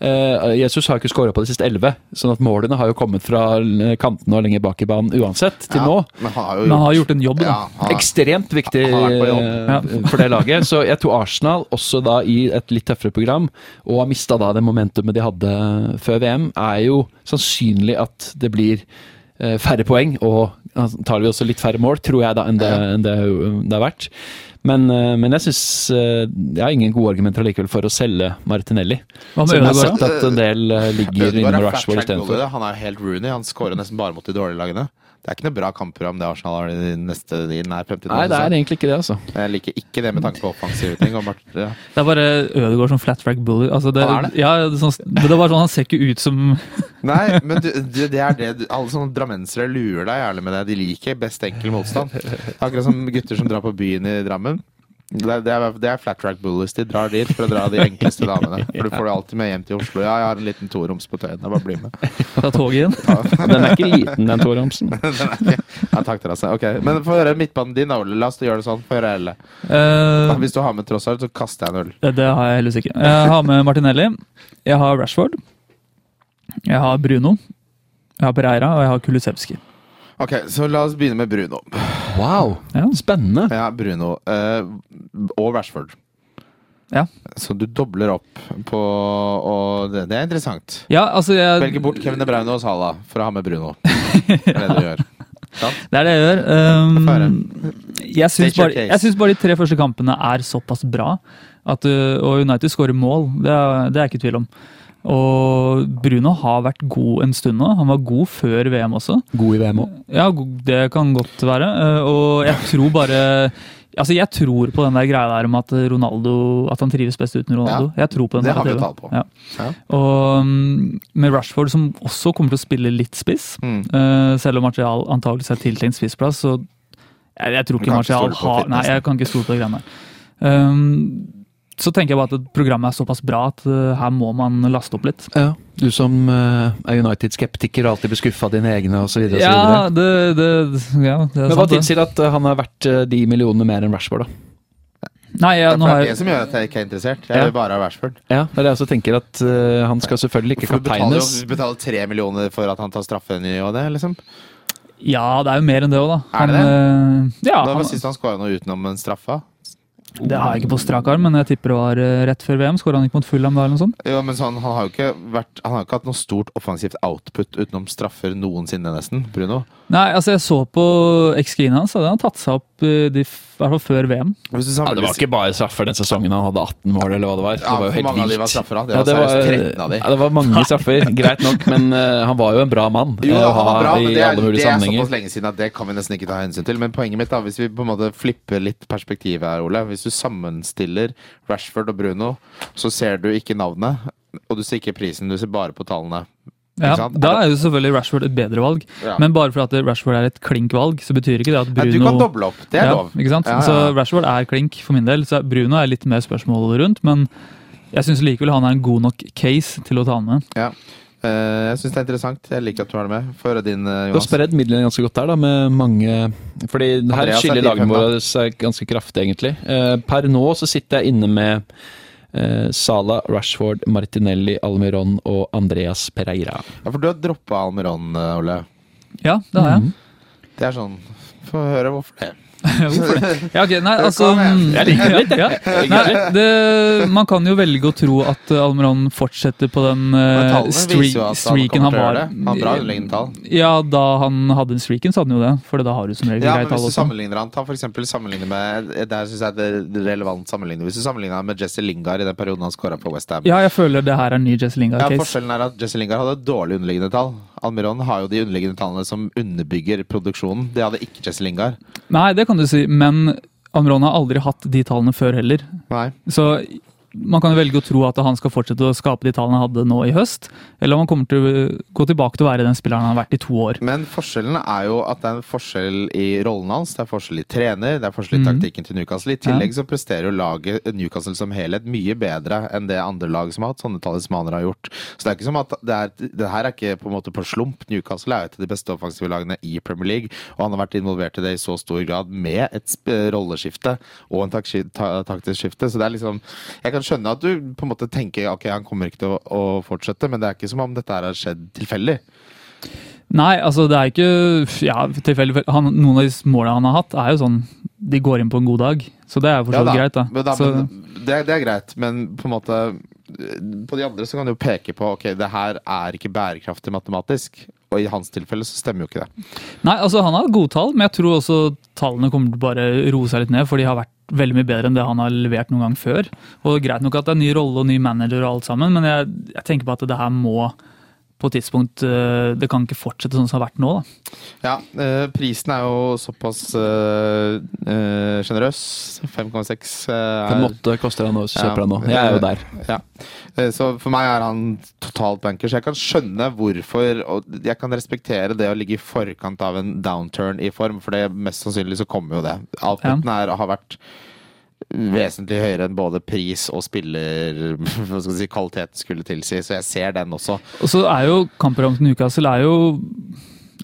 Jesus har ikke skåra på de siste elleve, sånn at målene har jo kommet fra eh, kantene og lenger bak i banen uansett, til Ja, nå. Men han har jo Men han har gjort en jobb, da. Ja, har- Ekstremt viktig jobb. eh, for det laget. Så jeg tror Arsenal, også da i et litt tøffere program, og har mista da det momentumet de hadde før VM, er jo sannsynlig at det blir eh, færre poeng, og antakelig også litt færre mål, tror jeg, da, enn det, enn det, det har vært. Men, eh, men jeg syns Jeg har ingen gode argumenter allikevel for å selge Martinelli. Hva med Som jeg har Ødegaard? sett at en del ligger Ødegaard innom er Rashford istedenfor. Han er helt Rooney. Han skårer nesten bare mot de dårlige lagene. Det er ikke noe bra kampprogram det Arsenal har i neste i nær fremtid. Nei, det er egentlig ikke det, altså. Jeg liker ikke det med tanke på offensive ting. Ja. Det er bare Ødegaard som flat track bully. Altså det, Han er det? Ja, det, er sånn, det er bare sånn, Han ser ikke ut som Nei, men du, du, det er det Alle sånne drammensere lurer deg gjerne med det. De liker best enkel motstand. Akkurat som gutter som drar på byen i Drammen. Det er, det, er, det er flat track bullies. De drar dit for å dra de enkleste damene. For du får det alltid med hjem til Oslo. Ja, jeg har en liten toroms på Tøyen. Bare bli med. ta toget igjen. Den er ikke liten, den ikke- ja, takk til deg. Ok, Men få høre midtbanen din, Ole. La oss gjøre det sånn. Få høre Elle. Uh, Hvis du har med Trossard, så kaster jeg en øl. det, det har jeg heldigvis ikke. Jeg har med Martinelli. Jeg har Rashford. Jeg har Bruno. Jeg har Pereira, og jeg har Kulusevski. Ok, så la oss begynne med Bruno. Wow, Ja. spennende. Ja, Bruno. eh, og Rashford. Ja. Så du dobler opp på Og det, det er interessant. Ja, altså jeg, Velger bort Kevin De Bruyne og Salah for å ha med Bruno. Det er det du gjør. Det er det jeg gjør. Um, jeg syns bare, jeg syns bare de tre første kampene er såpass bra. At, uh, og United skårer mål, det er, det er ikke tvil om. Og Bruno har vært god en stund nå. Han var god før VM også. God i VM òg. Ja, det kan godt være. Uh, Og jeg tror bare Altså, jeg tror på den der greia der om at Ronaldo At han trives best uten Ronaldo. Jeg tror på den Det har vi tall på. Ja. Ja. Og um, med Rashford, som også kommer til å spille litt spiss, Mm. uh, selv om Martial antakelig er tiltenkt spissplass, så jeg, jeg tror ikke Martial har Nei, jeg kan ikke stole på det greiene der. Um, så tenker jeg bare at programmet er såpass bra at uh, her må man laste opp litt. Ja. Du som eh, er United-skeptiker og alltid blir skuffa av dine egne osv. Ja, det, det, ja, det er Men hva sant. det. tilsier at eh, han er verdt eh, de millionene mer enn Rashford, da? Nei, Det ja, er nå har det jeg som gjør at jeg ikke er interessert. Jeg Ja. vil bare ha Rashford. Ja, det er det jeg også tenker, at uh, han skal selvfølgelig ikke kapteines. du betaler tre millioner for at han tar straffe i og det, liksom. Ja, det er jo mer enn det òg, da. Er det Han, uh, ja, Da var han, sist han skåra noe utenom en straffe. Det har jeg ikke på strak arm, men jeg tipper det var eh, rett før VM. Skåra han ikke mot Fulham da, eller noe sånt? Ja, men sånn, han har jo ikke vært Han har ikke hatt noe stort offensivt output utenom straffer noensinne, nesten. Bruno. Nei, altså jeg så på XG-en hans, hadde han tatt seg opp eh, de, hvert fall før VM. Hvis du Ja, det var ikke bare straffer den sesongen han hadde 18 mål, eller hva det var. Det Ja, var jo helt mange av de vilt. var straffer, da. Det Ja, var 13 av de. ja, det var mange straffer, greit nok, men uh, han var jo en bra mann Jo, eh, han var bra, men det er, alle mulige det er såpass lenge siden at det kan vi nesten ikke ta hensyn til. Men poenget mitt, da, hvis vi på en måte flipper litt perspektivet her, Ole. Hvis du sammenstiller Rashford og Bruno, så ser du ikke navnet, og du ser ikke prisen, du ser bare på tallene. Ja, da er jo selvfølgelig Rashford et bedre valg, Ja. men bare for at Rashford er et klink-valg, så betyr ikke det at Nei, Bruno du kan doble opp, det er ja, lov. Ikke sant? Ja, ja, ja. Så Rashford er klink for min del, så Bruno er litt mer spørsmål rundt, men jeg syns likevel han er en god nok case til å ta han med. Ja. Eh, jeg syns det er interessant. Jeg liker at du har det med. Få høre din, Jonas. Du har spredd midlene ganske godt der, da, med mange Fordi her er skiller lagene våre seg ganske kraftig, egentlig. Eh, per nå så sitter jeg inne med eh, Sala, Rashford, Martinelli, Almiron og Andreas Pereira. Ja, for du har droppa Almiron, eh, Ole. Ja, det har jeg. Det er sånn Få høre hvorfor det. Hvorfor det? Ja, ok, nei, altså Jeg liker det litt, jeg. ja. Nei, det, Man kan jo velge å tro at Almeron fortsetter på den uh, tallene streak, viser jo at han streaken kommer han til å var. gjøre det. Han har bra underliggende tall. Ja, da han hadde den streaken, så hadde han jo det. For da har du som regel Ja, greit men tall hvis du også. sammenligner han, ta for eksempel sammenligner med Der synes jeg det er relevant sammenligning. Hvis du sammenligner han med Jesse Lingard i den perioden han skåra West Ham Ja, jeg føler det her er en ny Jesse Ja, Lingard-case. forskjellen er at Jesse Lingard hadde dårlig underliggende tall. Almiron har jo de underliggende tallene som underbygger produksjonen. Det hadde ikke Jesse Lingard. Nei, det kan du si, men Almiron har aldri hatt de tallene før heller. Nei. Så man kan velge å tro at han skal fortsette å skape de tallene han hadde nå i høst, eller om han kommer til å gå tilbake til å være den spilleren han har vært i to år. Men forskjellen er jo at det er en forskjell i rollen hans, det er forskjell i trener, det er forskjell i Mhm. taktikken til Newcastle. I tillegg så presterer jo laget Newcastle som helhet mye bedre enn det andre lag som har hatt sånne talismaner har gjort. Så det er ikke som at det, er, det her er ikke på en måte på slump. Newcastle er jo et av de beste offensive lagene i Premier League, og han har vært involvert i det i så stor grad med et rolleskifte og en taktisk skifte. Så det er liksom Jeg kan skjønne at du på en måte tenker ok, han kommer ikke til å, å fortsette, men det er ikke som om dette her har skjedd tilfeldig. Nei, altså det er ikke ja, tilfeldig. Noen av de målene han har hatt, er jo sånn de går inn på en god dag. Så det er jo for så vidt greit, da. Men, da Så, men det, det er greit, men på en måte På de andre så kan du jo peke på ok, det her er ikke bærekraftig matematisk. Og i hans tilfelle så stemmer jo ikke det. nei, altså han har gode tall, men jeg tror også tallene kommer til å bare roe seg litt ned, for de har vært veldig mye bedre enn det han har levert noen gang før. Og greit nok at det er ny rolle og ny manager og alt sammen, men jeg, jeg tenker på at det her må på et tidspunkt eh, Det kan ikke fortsette sånn som det har vært nå. da. Ja, eh, prisen er jo såpass sjenerøs. 5,6. eh, er- 5-8 koster han å kjøpe den nå. Jeg er jo der. Ja. Eh, Så for meg er han totalt banker, så jeg kan skjønne hvorfor Og jeg kan respektere det å ligge i forkant av en downturn i form, for det mest sannsynlig så kommer jo det. Outputen er, har vært vesentlig høyere enn både pris og spiller hva skal si, kvalitet skulle tilsi, så jeg ser den også. Og så er jo kampprogrammet til Newcastle er jo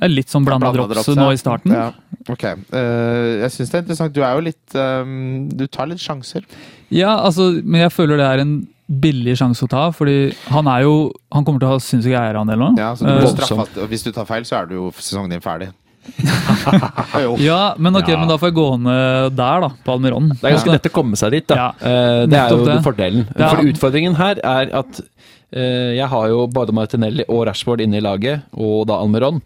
er litt sånn blanda drops nå i starten. Ja. Ok. Uh, jeg syns det er interessant. Du er jo litt um, Du tar litt sjanser. Ja, altså, men jeg føler det er en billig sjanse å ta, fordi han er jo Han kommer til å ha sinnssyk eierandel nå. Ja, så du uh, straffet. Og Hvis du tar feil, så er du jo sesongen din ferdig. ja, men ok, Ja. men da får jeg gå ned der, da, på Almiron. Det er ganske lett å komme seg dit, da. Ja, Eh, det er jo det. fordelen. For utfordringen her er at eh, jeg har jo både Martinelli og Rashford inne i laget, og da Almiron.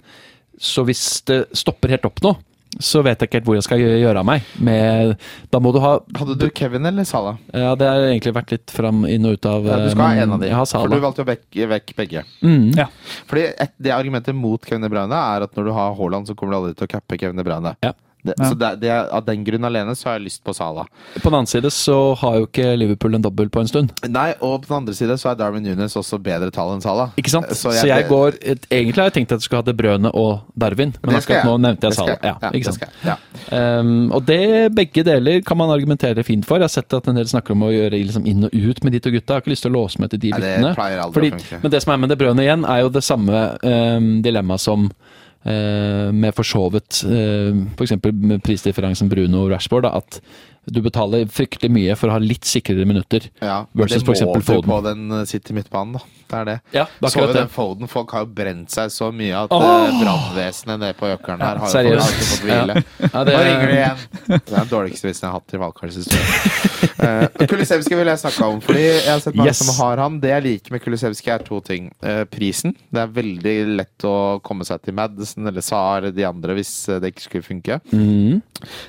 Så hvis det stopper helt opp nå, så vet jeg ikke helt hvor jeg skal gjøre av meg. Med, da må du ha Hadde du Kevin eller Salah? Ja, det har egentlig vært litt fram inn og ut av Ja, du eh, skal ha en av de. For du valgte jo vekk, vekk begge. Mm. Ja. Fordi et, Det argumentet mot Kevin De Bruyne er at når du har Haaland, så kommer du aldri til å cappe Kevin De Bruyne. Ja. Det, Ja. Så det, det, Av den grunn alene så har jeg lyst på Salah. På den annen side så har jo ikke Liverpool en dobbel på en stund. Nei, Og på den andre side så er Darwin Nunes også bedre tall enn Salah. Ikke sant? Så Så jeg- jeg, går et, Egentlig har jeg tenkt at jeg skulle ha De Brøne og Darwin, men Det skal akkurat nå nevnte jeg Sala. Ja, Ja, ikke det sant? jeg. Ja. Um, og det, begge deler kan man argumentere fint for. Jeg har sett at en del snakker om å gjøre liksom inn og ut med de to gutta. Jeg har ikke lyst til å låse meg til de byttene. men det som er med det Brøne igjen, er jo det samme um, dilemmaet som med for så vidt f.eks. prisdifferansen Bruno og Rashford. Da, at du betaler fryktelig mye for å ha litt sikrere minutter. Ja, Versus det eksempel må du Foden. på den eh, City midtbanen, da. Det er det. Ja, det Så jo den Foden, folk har jo brent seg så mye at oh! brannvesenet nede på Økeren her har jo ikke fått hvile. Ja, Nå ringer det igjen! Det er den dårligste vitsen jeg har hatt i Valkarls historie. Uh, Kulisevskij vil jeg snakke om, fordi jeg har sett mange Yes. som har han. Det jeg liker med Kulisevskij, er to ting. Uh, prisen. Det er veldig lett å komme seg til Madison eller eller de andre hvis eh, det ikke skulle funke. Mm.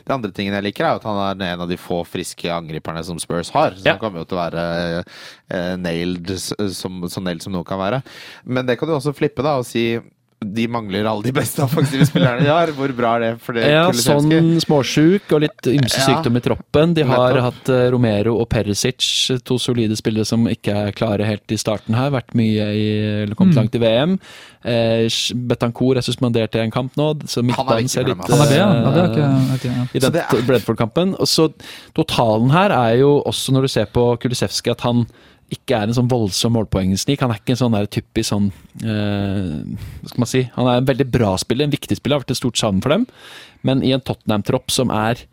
Det andre tingen jeg liker, er at han er en av de få friske angriperne som Spurs har. Så Ja. han kommer jo til å være eh, nailed som, så nailed som noe kan være. Men det kan du også flippe da og si de mangler alle de beste offensive spillerne de har. Hvor bra er det for det Ja, sånn småsjuk og litt ymse Ja. sykdom i troppen. De har Nettopp. hatt eh, Romero og Perisic, to solide spillere som ikke er klare helt i starten her. Vært mye i, eller kommet Mm. langt i VM. Eh, Betancourt er suspendert i en kamp nå, så midtbanen ser litt Han er det, ja. eh, det er ikke, ikke, ja. i Så den Bredford-kampen. Og så Totalen her er jo også, når du ser på Kulisevskij, at han ikke er en sånn voldsom målpoengsnik. Han er ikke en sånn der typisk sånn eh, Hva skal man si? Han er en veldig bra spiller, en viktig spiller, har vært et stort savn for dem. Men i en Tottenham-tropp som er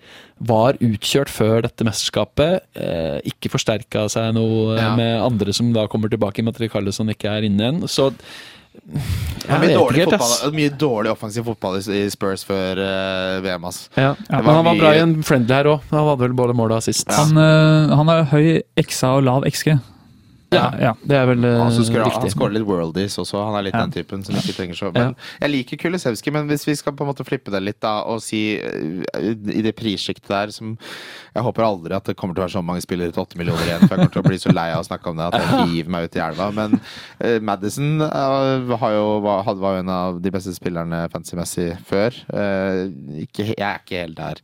var utkjørt før dette mesterskapet, eh, ikke forsterka seg noe eh, Ja. med andre som da kommer tilbake, med at Rikarlesson ikke er inne igjen. Så ja, er mye dårlig, helt, fotball, mye dårlig offensiv fotball i Spurs før uh, VM. ass. Ja. Ja, Men han var mye- bra i en friendly her òg. Han hadde vel både mål og assist. Han, eh, han har høy XA og lav XG. Ja. ja. Det er vel uh, så han- skårer litt worldies også. Han er litt Ja. den typen som ikke trenger så Men jeg liker Kulisevskij, men hvis vi skal på en måte flippe det litt da og si eh, i det prissjiktet der som Jeg håper aldri at det kommer til å være så mange spillere til åtte millioner igjen, for jeg kommer til å bli så lei av å snakke om det at jeg hiver meg ut i elva. Men uh, Madison uh, har jo, var, hadde, var jo en av de beste spillerne fancy-messig før. Uh, ikke, jeg er ikke helt der.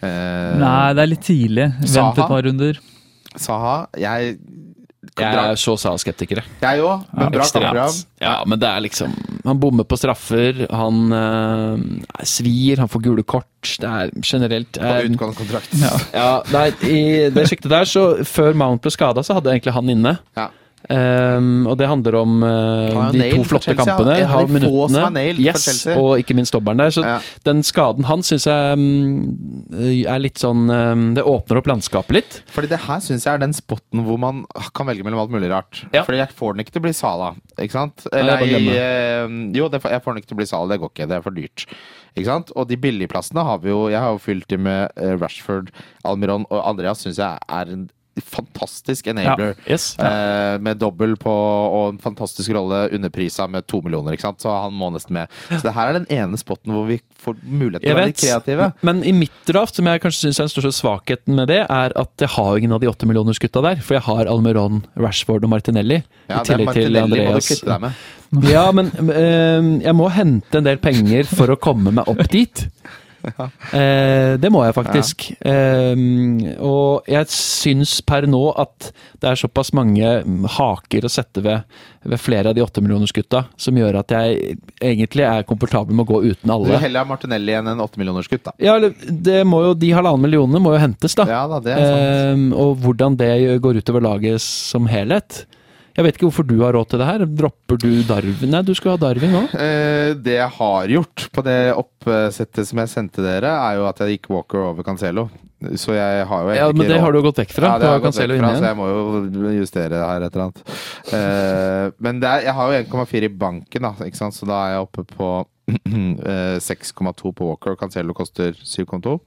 Eh, Nei, det er litt tidlig. Vent et par runder. Saha Jeg Jeg er så sa-skeptikere. Jeg òg, men bra kampprogram. Ja, men det er liksom Han bommer på straffer, han eh, svir, han får gule kort. Det er generelt På eh, utgående kontrakt. Ja. Ja, nei, I det sjiktet der, så før Mount ble skada, så hadde jeg egentlig han inne. Ja. Ehm, og det handler om uh, de to flotte kampene. ja. Er minuttene. Yes, og ikke minst dobbelen der. Så Ja. den skaden hans syns jeg um, er litt sånn um, Det åpner opp landskapet litt. Fordi det her syns jeg er den spotten hvor man kan velge mellom alt mulig rart. Ja. Fordi jeg får den ikke til å bli Sala, ikke sant? Eller, Nei, jeg, eh, jo, det, jeg får den ikke til å bli Sala, det går ikke. Det er for dyrt. Og de billigplassene har vi jo Jeg har jo fylt dem med eh, Rashford, Almiron og Andreas syns jeg er en fantastisk enabler. Yes. Eh, med dobbel på og en fantastisk rolle underprisa med to millioner, ikke sant? så han må nesten med. Så det her er den ene spotten hvor vi får mulighet til å være kreative. men i mitt draft, som jeg kanskje syns er den største svakheten med det, er at jeg har ingen av de åtte millionersgutta der. For jeg har Almeron, Rashford og Martinelli. Ja, I tillegg til Martinelli må du Andreas. deg med. Ja, men eh, jeg må hente en del penger for å komme meg opp dit. Eh, det må jeg faktisk. Eh, og jeg syns per nå at det er såpass mange haker å sette ved, ved flere av de åttemillionersgutta, som gjør at jeg egentlig er komfortabel med å gå uten alle. Du vil heller ha Martinelli enn en åttemillionersgutt, da. Ja, det må jo, De halvannen millionene må jo hentes, da. Ja da, det er sant. Eh, og hvordan det går utover laget som helhet. Jeg vet ikke hvorfor du har råd til det her. Dropper du Darwin? Nei, du skal ha Darwin nå. Eh, det jeg har gjort på det oppsettet som jeg sendte dere, er jo at jeg gikk Walker over Cancelo. Så jeg har jo Ja, men det råd. har du gått vekk fra. Ja, det har jeg gått vekk fra, så jeg må jo justere her et eller annet. Eh, men det er, jeg har jo 1,4 i banken, da, ikke sant? så da er jeg oppe på eh, 6,2 på Walker, Cancelo koster 7,2.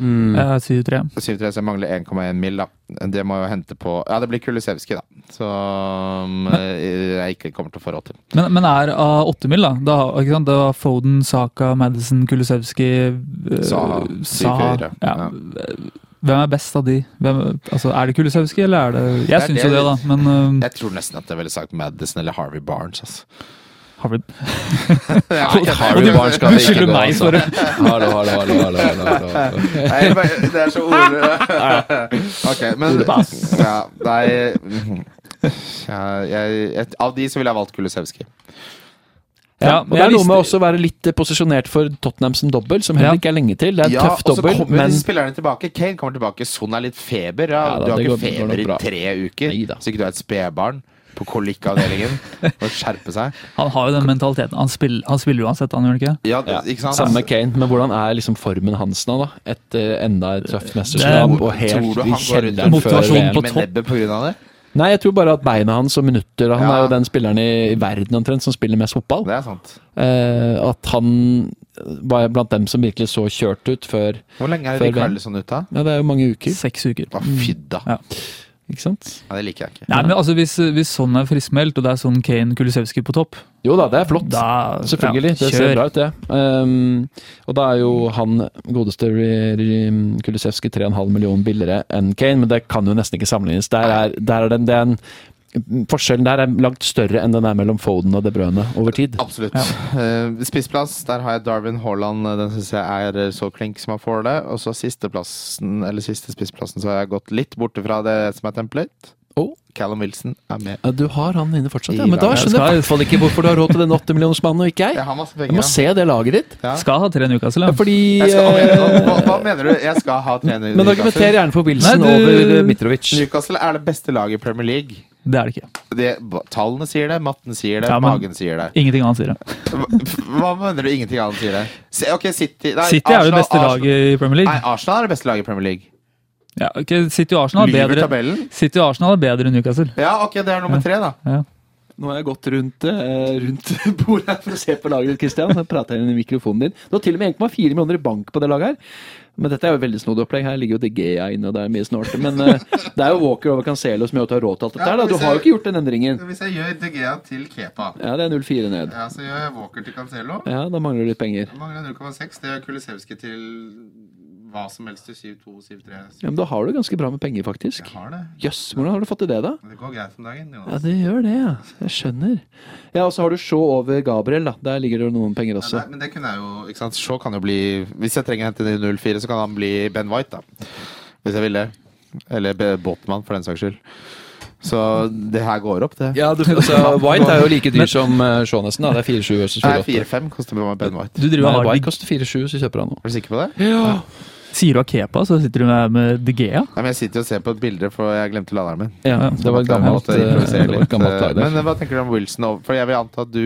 Mm. Eh, 7-3. 7,3, så jeg mangler 1,1 mil, da. Det må jeg jo hente på Ja, det blir Kulisevskij, da. Som eh, jeg ikke kommer til å få råd til. Men, men er av 8 mil, da? Da, ikke sant? da Foden, Saka, Madison, Kulisevskij eh, Saha, Saha. 4-4, Ja. Hvem er best av de? Hvem, altså, er det Kulisevskij, eller er det Jeg syns jo det- det, da, men uh, Jeg tror nesten at jeg ville sagt Madison eller Harvey Barnes. Altså. Har vi Nei, Og du Barnes skal vi ikke gå, meg altså. Hallo, hallo, hallo, hallo. Nei, det er så ord... Ok, men ja, Nei ja, jeg, jeg, Av de så ville jeg valgt Kulisevskij. Ja, men det er noe med også å være litt eh, posisjonert for Tottenham som dobbel, som heller ikke er lenge til. Det er en Ja, tøff og så kommer men spillerne tilbake. Kane kommer tilbake. Son er litt feber. Ja. Ja da, du har ikke går- går feber i tre uker, Neida. så ikke du er et spedbarn. På kolikkavdelingen og skjerpe seg. Han har jo den mentaliteten. Han spiller, han spiller uansett, han gjør han ikke? Ja, Ja, ikke sant? Samme med Kane, men hvordan er liksom formen hans nå, da? Etter enda et tøft mesterskap og helt i kjelleren før VM? på med nebbet av det? Nei, jeg tror bare at beina hans og minutter Han Ja. er jo den spilleren i, i verden omtrent som spiller mest fotball. Det er sant. Eh, at han var blant dem som virkelig så kjørt ut før Hvor lenge er det det VM. sånn ute? da? Ja, det er jo mange uker, Seks uker. Fy da Ja. Ikke sant? Ja, det liker jeg ikke. Nei, men altså Hvis, hvis sånn er friskmeldt, og det er sånn Kane Kulisevskij på topp, Jo da, det er flott. da Selvfølgelig, ja, det ser bra ut, det. Um, og da er jo han godeste Kulisevskij 3,5 millioner billigere enn Kane, men det kan jo nesten ikke sammenlignes. Der er, der er den, det er en, forskjellen der er langt større enn den er mellom Foden og De Bruyne over tid. Absolutt. Eh, spissplass, der har jeg Darwin Haaland. eh, Den syns jeg er eh, så klink som han får det. Og så sisteplassen, eller siste spissplassen, så har jeg gått litt borte fra det som er template. Oh. Callum Wilson er med. Ja, du har han inne fortsatt, ja. Men da skjønner jeg i hvert fall ikke hvorfor du har råd til den 80-millionersmannen og ikke jeg. Jeg penger. må se det laget ditt. Ja. Skal ha tre Newcastle, Ja, ja. fordi skal, hva, hva mener du? Jeg skal ha trener Men argumenter gjerne for Wilson Nei, du- over Mitrovic. Newcastle er det beste laget i Premier League. Det er det ikke. Det, tallene sier det, matten sier det, Ja, magen sier det. Ingenting annet sier det. Hva, hva mener du? Ingenting annet sier det? Se, ok, City nei, City er jo det beste laget i Premier Nei, League. Arsenal er det beste laget i Premier League. Ja, okay, City og Arsenal er bedre? City og Arsenal er bedre enn Newcastle. Ja, ok, det er nummer tre, da. Ja. Nå har jeg gått rundt, eh, rundt bordet her for å se på laget ditt, Christian. Så prater jeg inn i mikrofonen din. Du har til og med 1,4 millioner i bank på det laget her. Men dette er jo veldig snodig opplegg. Her ligger jo De Gea inne, og det er mye snålt. Men uh, det er jo Walker over Cancelo som gjør at du har råd til alt dette her. da. Du har jo ikke gjort den endringen. Hvis jeg gjør De Gea til Kepa, Ja, det er 0,4 ned. ja, så gjør jeg Walker til Cancelo. Ja, da mangler du litt penger. Da Mangler jeg 0,6. Det gjør Kulisevskij til hva som helst til 7-2, 7-3. Ja, Men da har du ganske bra med penger, faktisk. Jeg har det. Jøss, hvordan har du fått til det, da? Det går greit om dagen. Jonas. Ja, det gjør det, ja. Jeg skjønner. Ja, og så har du Shaw over Gabriel, da. Der ligger det noen penger også. Nei, men det kunne jeg jo ikke sant? Shaw kan jo bli Hvis jeg trenger å hente den i 04, så kan han bli Ben White, da. Hvis jeg vil det. Eller Båtmann, for den saks skyld. Så det her går opp, det. Ja, du, altså, White er jo like dyr som uh, Shaw nesten. da. Det er 4-7 versus Nei, 4-8. 4-5 koster Ben White. Du driver Nei, White koster 4-7, så kjøper han noe. Er du sikker på det? Ja. Sier du Akepa, Kepa, så sitter du med, med De Gea. Nei, men jeg sitter og ser på et bilde, for jeg glemte laderen min. ja, det var et gammelt, måtte eh, improvisere det var et gammelt eh, der. Men eh, hva tenker du om Wilson? For jeg vil anta at du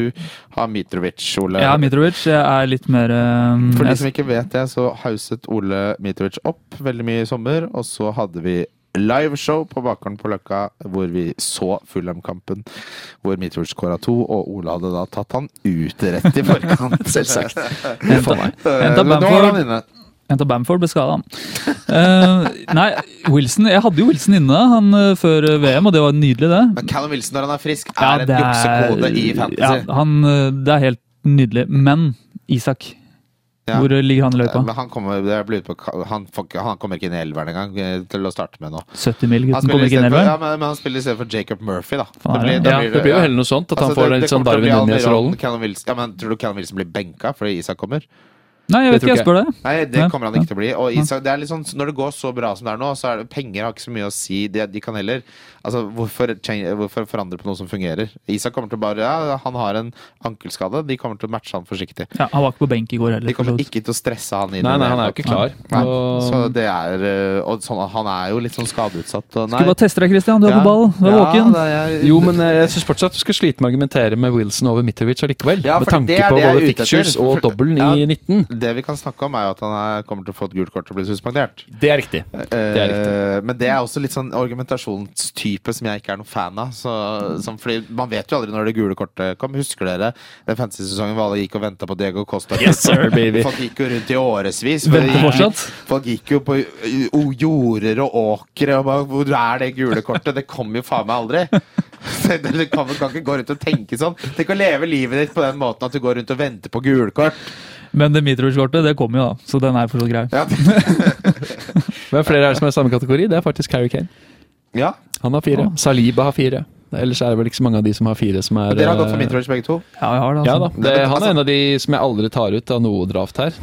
har Mitrovic, Ole. Ja, Mitrovic er litt mer um, For de som ikke vet det, så hauset Ole Mitrovic opp veldig mye i sommer. Og så hadde vi liveshow på Bakgården på Løkka hvor vi så Fulham-kampen. Hvor Mitrovic skåra to, og Ole hadde da tatt han ut rett i forkant. Selvsagt. Henta Eh, nå er Bamford. Henta Bamford, ble skada. Uh, nei, Wilson Jeg hadde jo Wilson inne han eh, før eh, VM, og det var nydelig, det. Men Callum Wilson når han er frisk, er Ja, en det juksekode i fantasy. Ja, han, eh, det er helt nydelig. Men Isak, Ja. hvor ligger han i løypa? Men han kommer, det blir ut på, han, han kommer ikke inn i elveren engang eh, til å starte med nå. 70 mil, gutten kommer ikke inn i elveren? ja, men, men han spiller i stedet for Jacob Murphy, da. Det blir- det, Ja, blir det blir jo heller noe sånt, at Altså, han får det- litt sånn Darwin Almiron, Nunez-rollen. Ja, men Tror du Callum Wilson blir benka fordi Isak kommer? Nei, jeg vet Det ikke, tror jeg spør deg. Nei, det kommer han ikke til å bli. Og Isak, det er litt sånn, når det går så bra som det er nå, så er det, penger har ikke så mye å si. De, de kan heller Altså, hvorfor, change, hvorfor forandre på noe som fungerer? Isak kommer til å bare Ja, han har en ankelskade. De kommer til å matche han forsiktig. Ja, han var ikke på benk i går heller. De kommer ikke til å stresse han inn. Nei, nei, han er jo ikke klar. Nei. Og- Så det er øh, Og sånn, han er jo litt sånn skadeutsatt. Og nei. Skulle bare teste deg, Christian. Du er på ball. Du er Ja, våken. det er- Jo, men eh, jeg syns fortsatt du skal slite med å argumentere med Wilson over Mitrovic allikevel. Ja, med tanke på det både fictures og dobbelen Ja. i 19. Det vi kan snakke om, er jo at han er, kommer til å få et gult kort og bli suspendert. Det er riktig. er Eh, men det er også litt sånn argumentasjonstype som jeg ikke er noen fan av. Så, som, fordi Man vet jo aldri når det gule kortet kom. Husker dere den fantasy-sesongen hvor alle gikk og venta på Diego Costa? Yes, sir, baby. Folk gikk jo rundt i årevis. gikk- Folk gikk jo på jorder og åkre og bare Hvor er det gule kortet? Det kommer jo faen meg aldri. Du kan, kan ikke gå rundt og tenke sånn. Tenk å leve livet ditt på den måten at du går rundt og venter på gulkort. Men det Mitrovic-kortet, det kommer jo da, så den er fortsatt grei. Ja. Hvem flere er det som er i samme kategori? Det er faktisk Harry Kane. Ja. Han har fire. Saliba har fire. Ellers er det vel ikke så mange av de som har fire som er Dere har gått for midtrange begge to? Ja, jeg har det, Ja da. altså. Det, han altså- er en av de som jeg aldri tar ut av noe draft her.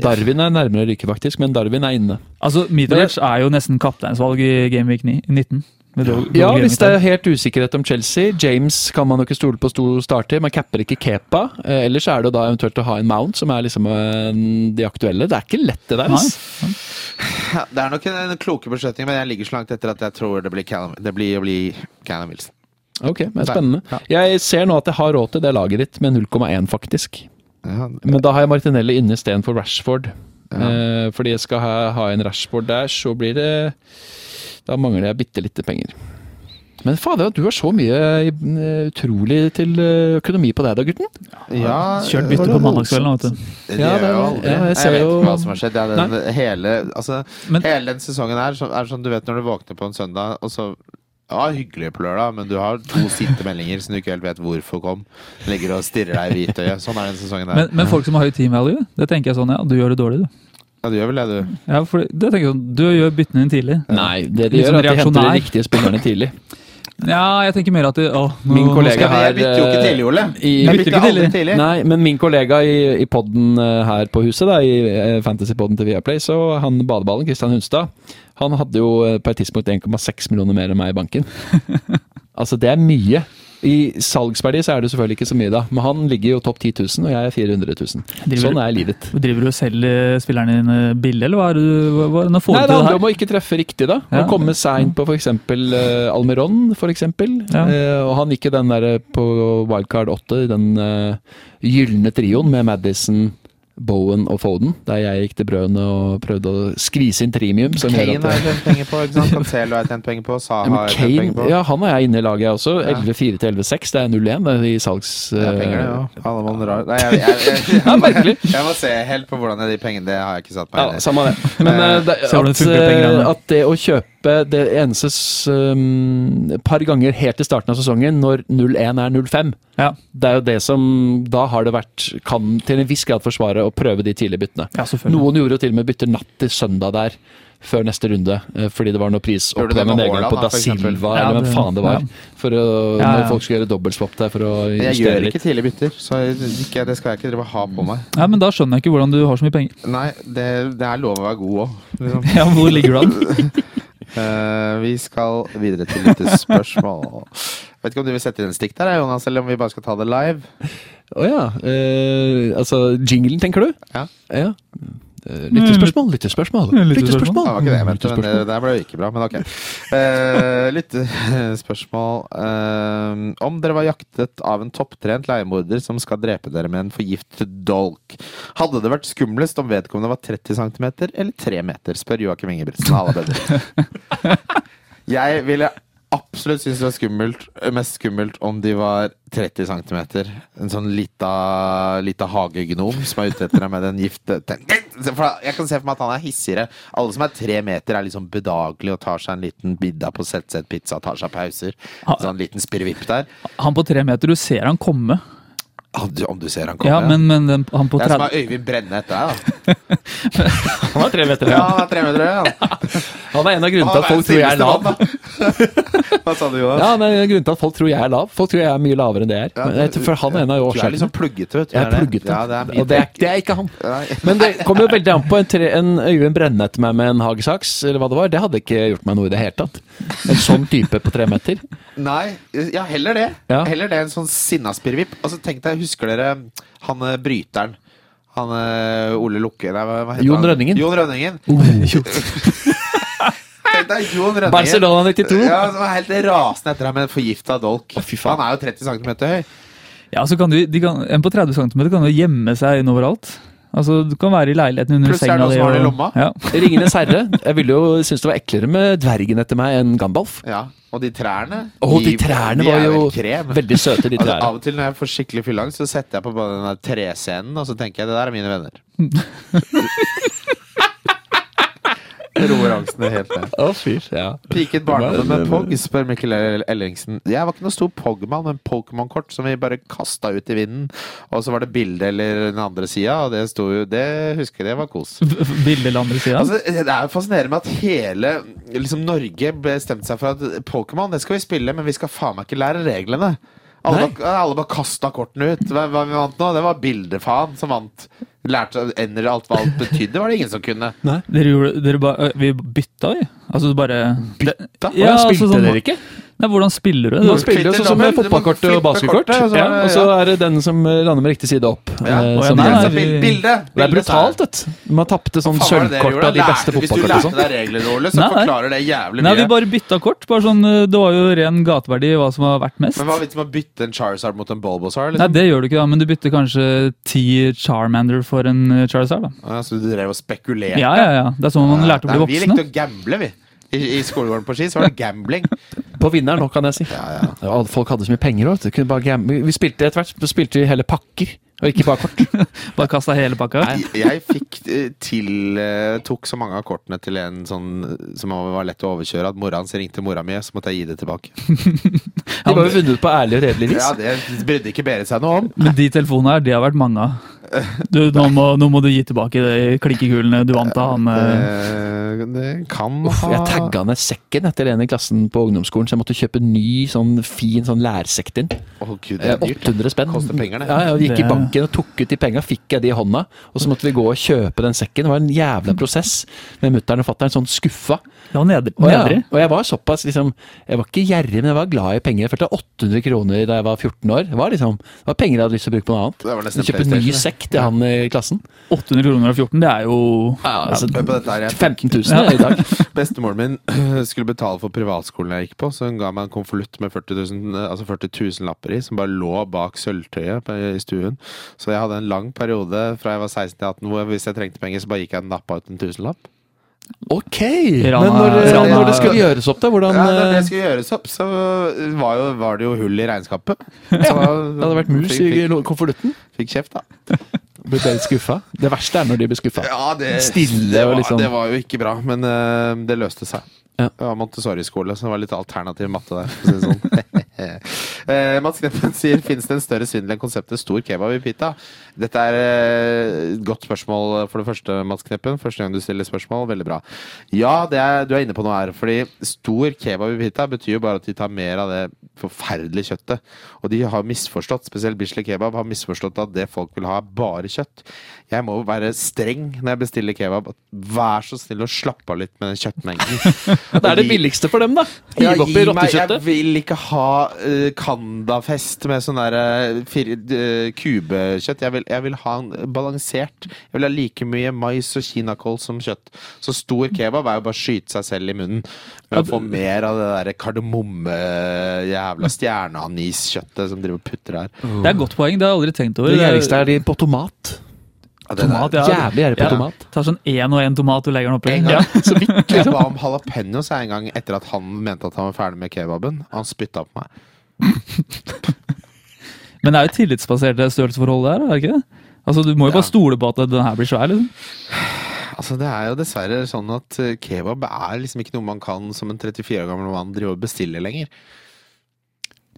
Darwin er nærmere ryke, faktisk, men Darwin er inne. Altså, Mitrovic er jo nesten kapteinsvalg i Gameweek 19. Ja, hvis det er helt usikkerhet om Chelsea. James kan man jo ikke stole på stor starter. Man capper ikke Kepa. Eh, ellers er det da eventuelt å ha en Mount, som er liksom eh, de aktuelle. Det er ikke lett, det der. Altså. Ja, det er nok en, en kloke beslutning, men jeg ligger så langt etter at jeg tror det blir Callum, det blir å bli Callum Wilson. Ok, men spennende. Jeg ser nå at jeg har råd til det laget ditt med 0,1, faktisk. Men da har jeg Martinelli inne istedenfor Rashford. Ja. Eh, fordi jeg skal ha, ha en rashboard der, så blir det Da mangler jeg bitte lite penger. Men fader, du har så mye eh, utrolig til eh, økonomi på deg da, gutten. ja, Kjørt bytte på mandagskvelden, vet du. Det Ja, det- jo aldri. ja, jeg jeg, vet jo- ikke hva som har skjedd. Den, hele, altså, Men- hele den sesongen her er sånn du vet når du våkner på en søndag, og så ja, hyggelig på lørdag, men du har to sinte meldinger som du ikke helt vet hvorfor kom. Ligger og stirrer deg i hvitøyet. Sånn er den sesongen der. Men, men folk som har høy team value, det tenker jeg sånn, ja, du gjør det dårlig, du. ja, du gjør vel det, du. Ja, for det tenker jeg sånn, Du gjør byttene dine tidlig. Nei, det de gjør, sånn er at de henter de riktige spillerne tidlig. Ja, jeg tenker mer at det, å, nå, Min kollega her Jeg bytter jo ikke eh, tidlig, Ole. i- Jeg Bytter ikke aldri tidlig. tidlig. Nei, men min kollega i, i podden eh, her på huset, da, i eh, Fantasypodden til Viaplay, så han badeballen, Kristian Hunstad, han hadde jo på et tidspunkt 1,6 millioner mer enn meg i banken. altså, det er mye. I salgsverdi så er det selvfølgelig ikke så mye, da, men han ligger jo topp 10 000, og jeg er 400 000. Driver- Sånn er livet. Driver du og selger spillerne dine billig, eller hva er det du hva, nå får Nei, det handler om å ikke treffe riktig, da. Ja. Å komme seint på f.eks. Uh, Almeron, f.eks. Ja. Uh, og han gikk jo den der på wildcard 8, den uh, gylne trioen med Madison, Bowen og Foden, der jeg gikk til brødene og prøvde å skvise inn trimium. Kane har jeg tjent penger på, ikke sant? Cancelo har jeg tjent penger på. ja, Saha har jeg tjent penger på. ja, han er jeg inne i laget, jeg også. 11-4 til 11-6. Det er 0-1 i salgs... Det er penger, det, eh, ja. Alle mann rar. Nei, jeg, jeg, jeg, jeg, jeg, merkelig. jeg må se helt på hvordan de pengene Det har jeg ikke satt meg inn i. samme det. Men det at, at det å kjøpe det eneste um, par ganger helt i starten av sesongen, når 0-1 er 0-5 Ja, Det er jo det som Da har det vært Kan til en viss grad forsvare å prøve de tidlige byttene. ja. Noen gjorde jo til og med bytter natt til søndag der. Før neste runde, eh, fordi det var noe pris opp med nedgang på da, Da? Silva, Ja, eller hvem faen det var. ja. For å, Ja, Når folk skulle gjøre dobbeltswap der for å Jeg gjør ikke tidlige bytter, så ikke, det skal jeg ikke drive og ha på meg. Ja, men da skjønner jeg ikke hvordan du har så mye penger. Nei, det, det er lov å være god òg. Liksom. Ja, Hvor ligger du an? Eh, vi skal videre til lyttespørsmål. Vet ikke om du vil sette inn en stikk der, Jonas, eller om vi bare skal ta det live? Å ja. Uh, altså jinglen, tenker du? Ja. ja. Eh, Lyttespørsmål, lyttespørsmål. Lyttespørsmål. Det var ikke det jeg mente, men det, det ble jo ikke bra, men ok. Uh, Lyttespørsmål. uh, om dere var jaktet av en topptrent leiemorder som skal drepe dere med en forgiftet dolk, hadde det vært skumlest om vedkommende var 30 cm eller 3 meter? Spør Joakim Ingebrigtsen. Halla, bedre. Jeg ville absolutt synes det var skummelt, mest skummelt om de var 30 cm. En sånn lita, lita hagegnom som er ute etter deg med den gifte Jeg kan se for meg at han er hissigere. Alle som er tre meter, er liksom bedagelige og tar seg en liten middag på ZZ Pizza, tar seg pauser. Sånn liten spirrevipp der. Han på tre meter, du ser han komme. Om du, ser han komme. Ja, men, men den, han på 30 det er som 30 er Øyvind Brenne etter deg, da. Han er tre meter, Ja, ja. han er tre meter høy, han. Han er en av grunnene til at folk tror jeg er lav. mann. Hva sa du, Jonas? Ja, han er grunnen til at folk tror jeg er lav. Folk tror jeg er mye lavere enn det jeg er. Ja, Men For han er en av Du er årsakene. liksom pluggete, vet du. Jeg er plugget, pluggete. Ja, det er og det er, det er ikke han. Men det kommer jo veldig an på en, tre, en Øyvind Brenne etter meg med en hagesaks, eller hva det var. Det hadde ikke gjort meg noe i det hele tatt. En sånn type på tre meter. Nei, ja, heller det. Heller det enn sånn sinnaspirrevipp. Altså, tenk deg, husker dere han eh, bryteren? Han eh, Ole Lukke nei, hva, heter Jon han? Rønningen. Jon Rønningen. Oh, Det er Jon Rønningen. Barcelona 92. Ja, som er helt rasende etter ham med en forgifta dolk. Oh. Han er jo 30 cm høy. Ja, så kan du, kan, En på 30 cm kan jo gjemme seg inn overalt. Altså, Du kan være i leiligheten under er senga det noen di. som har det i og- lomma. Ja. Ringenes herre. Jeg ville jo synes det var eklere med dvergen etter meg enn Gandalf. Ja, Og de trærne oh, de trærne de var er jo krem. veldig søte, de Altså, av og til når jeg får skikkelig fylleangst, så setter jeg på den der trescenen, og så tenker jeg det der er mine venner. Roer angsten helt ned. Å, fy. Ja. Piket barndommen med Pog, spør Mikkel Ellingsen. Jeg var ikke noe stor Pogman, men Pokémon-kort som vi bare kasta ut i vinden. Og så var det bilde eller den andre sida, og det sto jo Det husker jeg, det var kos. Bilde eller andre sida. Altså, det er fascinerende med at hele liksom, Norge bestemte seg for at Pokémon det skal vi spille, men vi skal faen meg ikke lære reglene. Alle, Nei. bare, alle bare kasta kortene ut. Hva, hva vi vant nå? Det var bildefaen som vant. Lærte ender alt hva alt betydde, var det ingen som kunne. Dere gjorde, dere ba, vi bytta, vi. Altså bare Bytta? Ja, Hvordan altså spilte sånn- dere ikke? Nei, hvordan spiller du? Nå spiller du sånn som med fotballkort og basketkort. Og så- Ja, og så er det den som lander med riktig side opp. Ja. eh, Å, ja, nei, nei, Altså, bilde, Det er brutalt, vet du. Man tapte sånn var sølvkort av de beste fotballkortene. Hvis du lærte deg regler, Ole, så Nei, nei. forklarer det jævlig mye. Nei, vi bare bytta kort. Bare sånn, eh, det var jo ren gateverdi hva som har vært mest. Men hva er vitsen med å bytte en Charizard mot en Bulbasaur? Nei, Liksom? det gjør du ikke, da, men du bytter kanskje ti Charmander for en eh, Charizard. da. Ja, så du drev og spekulerte? Ja, ja, ja. Det er sånn man lærte å bli voksne. Vi likte å gamble, vi. I, I skolegården på Ski så var det gambling. På vinneren nå, kan jeg si. Ja, ja. Folk hadde så mye penger òg. Vi spilte etter hvert spilte vi hele pakker, og ikke bare kort. Bare kasta hele pakka. Jeg, jeg fikk eh, til eh, Tok så mange av kortene til en sånn som var lett å overkjøre, at mora hans ringte mora mi, så måtte jeg gi det tilbake. De var jo vunnet på ærlig og redelig vis. Ja, Det brydde ikke Berit seg noe om. Men de telefonene her, de har vært mange av. Du, nå, må, nå må du gi tilbake de klinkekulene du vant av han. eh. Det, det kan Uff, ha jeg tagga ned sekken etter en i klassen på ungdomsskolen, så jeg måtte kjøpe ny, sånn fin sånn lærsekk til den. Dyrt. 800 spenn. Koster penger, det. Ja, jeg gikk Det- i banken og tok ut de penga, fikk jeg de i hånda, og så måtte vi gå og kjøpe den sekken. Det var en jævla prosess med mutter'n og fatter'n, sånn skuffa. Ja, nedre. Og, jeg, og jeg var såpass liksom Jeg var ikke gjerrig, men jeg var glad i penger. Jeg følte 800 kroner da jeg var 14 år. Det var liksom Det var penger jeg hadde lyst til å bruke på noe annet. En ny PlayStation, sekk til han i klassen. 800 kroner og 14, det er jo Ja, altså, jeg 15 000 i dag. Bestemoren min skulle betale for privatskolen jeg gikk på, så hun ga meg en konvolutt med 40 000, altså 40 000 lapper i, som bare lå bak sølvtøyet i stuen. Så jeg hadde en lang periode fra jeg var 16 til 18 hvor hvis jeg trengte penger, så bare gikk jeg og nappa ut en tusenlapp. Ok! Rana- Men når, Rana- når det skulle gjøres opp, da? Hvordan Ja, når det eh, skulle gjøres opp, så var, jo, var det jo hull i regnskapet. Så Det hadde vært mus fikk, i konvolutten. fikk kjeft, da. Ble litt skuffa. Det verste er når de blir skuffa. Ja, det, Stille det og var, liksom- Det var jo ikke bra, men uh, det løste seg. Ja. Det var Montessori-skole, så det var litt alternativ matte der. For å si sånn. eh, Mats Kneppen sier finnes det en større svindel enn konseptet stor kebab i pita? Dette er eh, et godt spørsmål for det første, Mats Kneppen. Første gang du stiller spørsmål. Veldig bra. Ja, det er, du er inne på noe her. Fordi stor kebab i pita betyr jo bare at de tar mer av det forferdelige kjøttet. Og de har misforstått, spesielt Bislett Kebab, har misforstått at det folk vil ha, er bare kjøtt. Jeg må være streng når jeg bestiller kebab. Vær så snill å slappe av litt med den kjøttmengden. Det er det billigste for dem, da. Ja, Hive opp i rottekjøttet. Jeg vil ikke ha uh, Kandafest med sånn der uh, uh, kubekjøtt. Jeg vil, jeg vil ha en balansert. Jeg vil ha like mye mais og kinakål som kjøtt. Så stor kebab er jo bare å skyte seg selv i munnen. Men å få mer av det der kardemomme, jævla stjerneaniskjøttet som driver og putter her. Det er et godt poeng, det har jeg aldri tenkt over. Det gjerrigste er de på tomat. Tomat, ja. Jævlig gjerrig på Ja. tomat. Tar sånn én og én tomat og legger den oppi. Ja. Så vidt. Jeg ba om jalapeños en gang etter at han mente at han var ferdig med kebaben. Han spytta på meg. Men det er jo tillitsbasert størrelsesforhold der, er det ikke det? Altså, Du må jo Ja. bare stole på at den her blir svær. liksom. Altså Det er jo dessverre sånn at eh, kebab er liksom ikke noe man kan som en 34 år gammel mann drive og bestille lenger.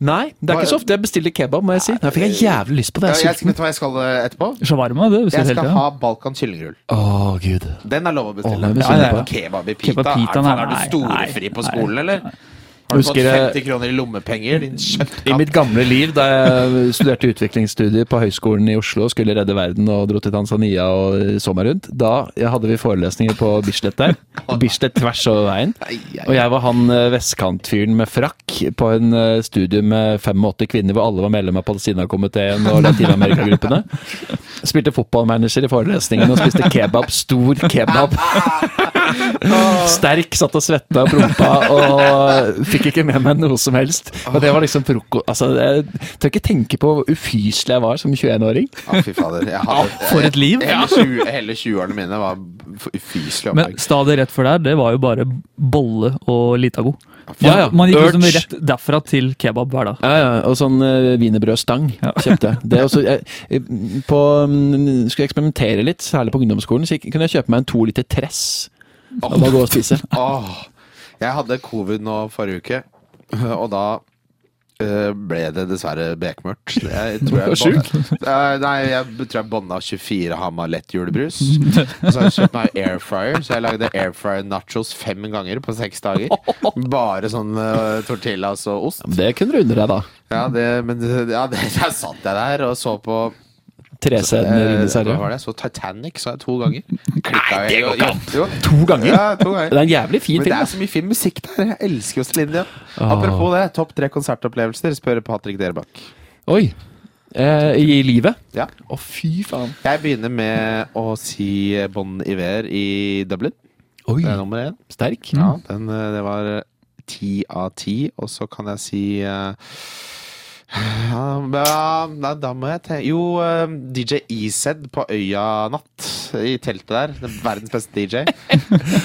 Nei, det er ikke så ofte jeg bestiller kebab, må jeg si. Nå fikk jeg jævlig lyst på det. Jeg jeg, vet du hva jeg skal eh, etterpå? Shawarma, det Jeg bestiller hele skal tida. ha Balkan kyllingrull. Å, gud. Den er lov å bestille. Den er ja, jeg ja, på. Kebab i pita? Kebab i pita, er, faen, er nei, du storefri nei, på nei. skolen, eller? Har du Husker fått 50 kroner i lommepenger, din I mitt gamle liv, da jeg studerte utviklingsstudier på Høgskolen i Oslo, skulle redde verden og dro til Tanzania og så meg rundt, da hadde vi forelesninger på Bislett der. Bislett tvers over veien. Og jeg var han eh, vestkantfyren med frakk på en eh, studie med 85 kvinner hvor alle var medlem av Palestina-komiteen og Latin-Amerika-gruppene. Spilte fotballmanager i forelesningen og spiste kebab. Stor kebab. Sterk, satt og svetta og prompa og fikk ikke med meg noe som helst. Og det var liksom proko... Altså, jeg tør ikke tenke på hvor ufyselig jeg var som 21-åring. Å, fy fader. Jeg hadde, For et liv! Hele 20 hele 20-årene mine var ufyselige ufyselig Men stadig rett før der, det var jo bare bolle og Litago. Ja, ja. Man gikk liksom rett derfra til kebab hver dag. Ja, ja, og sånn uh, wienerbrødstang kjøpte jeg. Det er også, jeg, jeg, på, um, skulle eksperimentere litt, særlig på ungdomsskolen, så kunne jeg kjøpe meg en to liter tress. Og bare gå og spise. Åh, jeg hadde covid nå forrige uke, og da eh, ble det dessverre bekmørkt. Jeg tror jeg, nei, jeg tror jeg bånda 24 Hamar lettjulebrus. Og så har jeg kjøpt meg air fryer, så jeg lagde air fryer nachos fem ganger på seks dager. Bare sånn uh, tortillas og ost. Det kunne du unne deg, da. Ja, det, men ja, det, der satt jeg der og så på Trescenen i Ringenes Hva var det? Så Titanic sa jeg to ganger. Nei, det går ikke an. To ganger? Ja, to ganger. Det er en jævlig fin Men det er så mye fin musikk der. Jeg elsker jo Celine Dion. Apropos det, topp tre konsertopplevelser, spør Patrick Derbakk. Oi. Eh, I livet? Ja. Å, fy faen. Jeg begynner med å si Bon Iver i Dublin. Oi, Det er nummer én. sterk. Ja, den, eh, det var eh, ti av ti. Og så kan jeg si eh, ja, nei, da må jeg tenke Jo, eh, DJ Ezed på Øya Natt i teltet der. Den verdens beste DJ.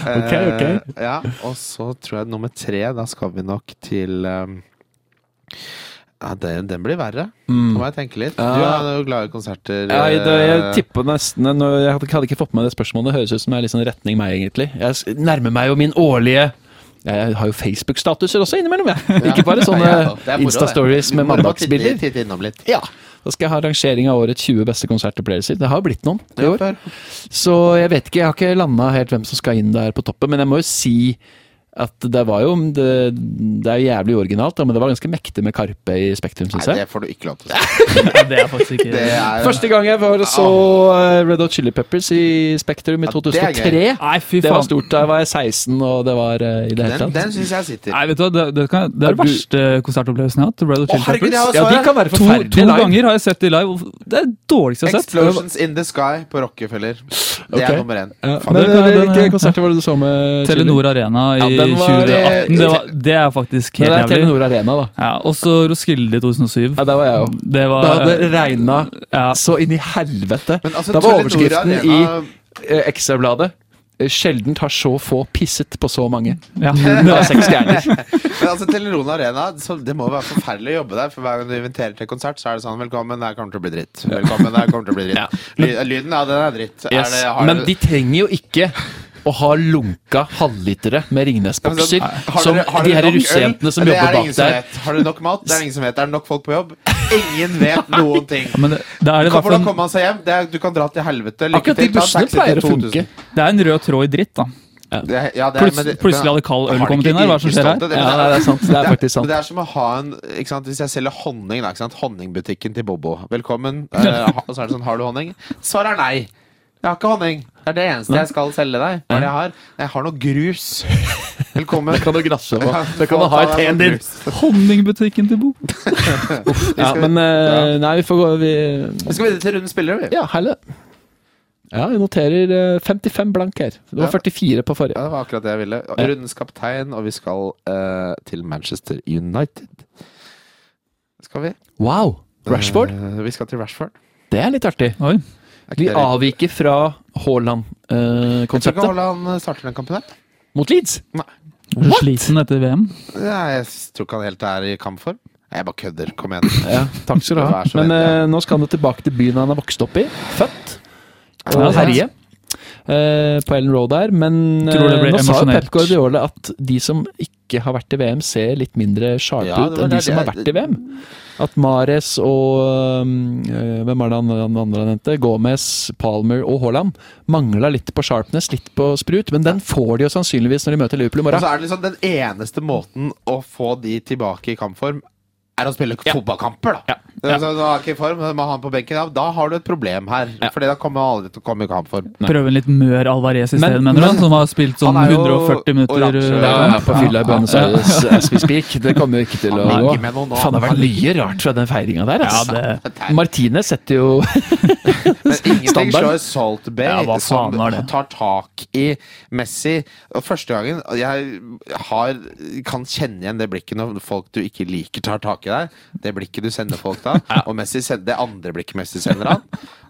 Ok, ok. uh, ja, og så tror jeg nummer tre, da skal vi nok til um, ja, den, den blir verre. Mm. Nå må jeg tenke litt. Ja. Du er jo glad i konserter. Ja, jeg, jeg tipper nesten Jeg hadde ikke fått med meg det spørsmålet. Det høres ut som det er litt sånn retning meg, egentlig. Jeg nærmer meg jo min årlige Jeg har jo Facebook-statuser også innimellom, jeg. Ikke bare sånne Ja. Insta-stories med mandagsbilder. Ja. Da skal jeg ha rangering av årets 20 beste konsertopplevelser. Det har blitt noen i år. Så jeg vet ikke, jeg har ikke landa helt hvem som skal inn der på toppen, men jeg må jo si at det var jo Det, det er jo jævlig originalt, da, men det var ganske mektig med Karpe i Spektrum, syns Nei, jeg. det får du ikke lov til å si. Ja, det er faktisk ikke Det er Første gang jeg var så eh, Red Hot Chili Peppers i Spektrum i Ja, det 2003. Nei, Det var stort. Da var jeg 16, og det var eh, i det hele tatt. den syns jeg sitter. Nei, vet du hva, det, det, kan, det er den verste konsertopplevelsen jeg har hatt. Red Hot Chili herregud, Peppers. Ja, de kan være To, to ganger har jeg sett de live. Det er dårligst jeg har sett. Explosions in the Sky på Rockefeller. Det er nummer én. Ja, men det kan- eh, den- hvilke konserter var det du så med Telenor Arena i Ja, den var- 2018. Det, var, det er faktisk helt helt det er jævlig. Telenor Arena, da. Ja, og så Roskilde i 2007. Ja, Der var jeg òg. Det var Da hadde det regna ja, så inn i helvete. Men altså, Da var overskriften Arena- eh, Ekstrabladet eh, Sjeldent har så få pisset på så mange. ja. Det var seks stjerner. Men altså, Telenor Arena, så det må være forferdelig å jobbe der. For hver gang du inviterer til konsert, så er det sånn Velkommen, det her kommer til å bli dritt. Velkommen, det her kommer til å bli dritt. Ja. Lyden, ja, den er dritt. Er det, har Men de trenger jo ikke å ha lunka halvlitere med Ringnes-bokser. Har Som dere- har de her russejentene som er jobber bak som der. Har du nok mat? Det er ingen som vet. Er det nok folk på jobb? Ingen vet noen ting. Men det, det er hvert Hvordan kommer man seg hjem? Det er, du kan dra til helvete. Lykke Akkurat de til. Bussene pleier å funke. det er en rød tråd i dritt, da. Det, er- ja, det er, Plutselig, det- plutselig hadde kald øl kommet inn her. Hva er det som skjer her? Det- Ja, nei, det er sant. Det er faktisk sant. Men det er som å ha en ikke sant? Hvis jeg selger honning, da, ikke sant? honningbutikken til Bobo. Velkommen. Eh, så er det sånn, har du honning? Svaret er nei. Jeg har ikke honning. Det er det eneste jeg skal selge deg. Hva er det jeg har? Jeg har noe grus. Velkommen. Det kan du grasse på. Det kan du ha i teen din. Honningbutikken til Bo. Ja, men eh, Nei, vi får gå vi, Vi skal videre til runden spillere. vi. Ja, helle. Ja, jeg noterer eh, 55 blank her. Det var Ja. 44 på forrige. Ja, det var akkurat det jeg ville. Rundens kaptein, og vi skal uh, til Manchester United. Skal vi? Wow! Rashford. Uh, vi skal til Rashford. Det er litt artig. Oi. Vi avviker fra Jeg tror ikke Haaland-konseptet Haaland starter den kampen der. mot Leeds. Sliten etter VM. Ja, jeg tror ikke han helt er i kampform. Jeg bare kødder. Kom igjen. Ja, takk skal du ha. Men ja. eh, nå skal han jo tilbake til byen han er vokst opp i. Født. Ja, herje. Uh, på Ellen Road der, men Tror det eh, blir nå sa jo. Pep Guardiola at de som ikke har vært i VM, ser litt mindre sharpe Ja, ut enn de som har vært i VM. At Mares og um, eh, Hvem er det han, han andre nevnte? Gomez, Palmer og Haaland mangla litt på sharpness, litt på sprut, men den får de jo sannsynligvis når de møter Liverpool i Og så er det liksom Den eneste måten å få de tilbake i kampform, er å spille fotballkamper, da. Ja. Er sånn, du har ikke i form, må ha han på benken. Ja, da har du et problem her. Ja. Fordi da kommer han aldri til å komme i kampform. Prøve en litt mør Alvarez i Men- stedet, mener du? men- Som har spilt sånn Han er jo 140 minutter. oransje. øh, Ja, ja, på fylla i Buenos Aires as we speak. Det kommer jo ikke til å gå. Faen, det har vært mye rart fra den feiringa der. Ja, Altså. det, Martinez setter jo Men ingenting Standard. slår Salt Bay, Ja, som tar tak i Messi. Og første gangen jeg har, kan kjenne igjen det blikket når folk du ikke liker, tar tak i deg. Det blikket du sender folk da. Og Messi sender, det andre blikket Messi sender han.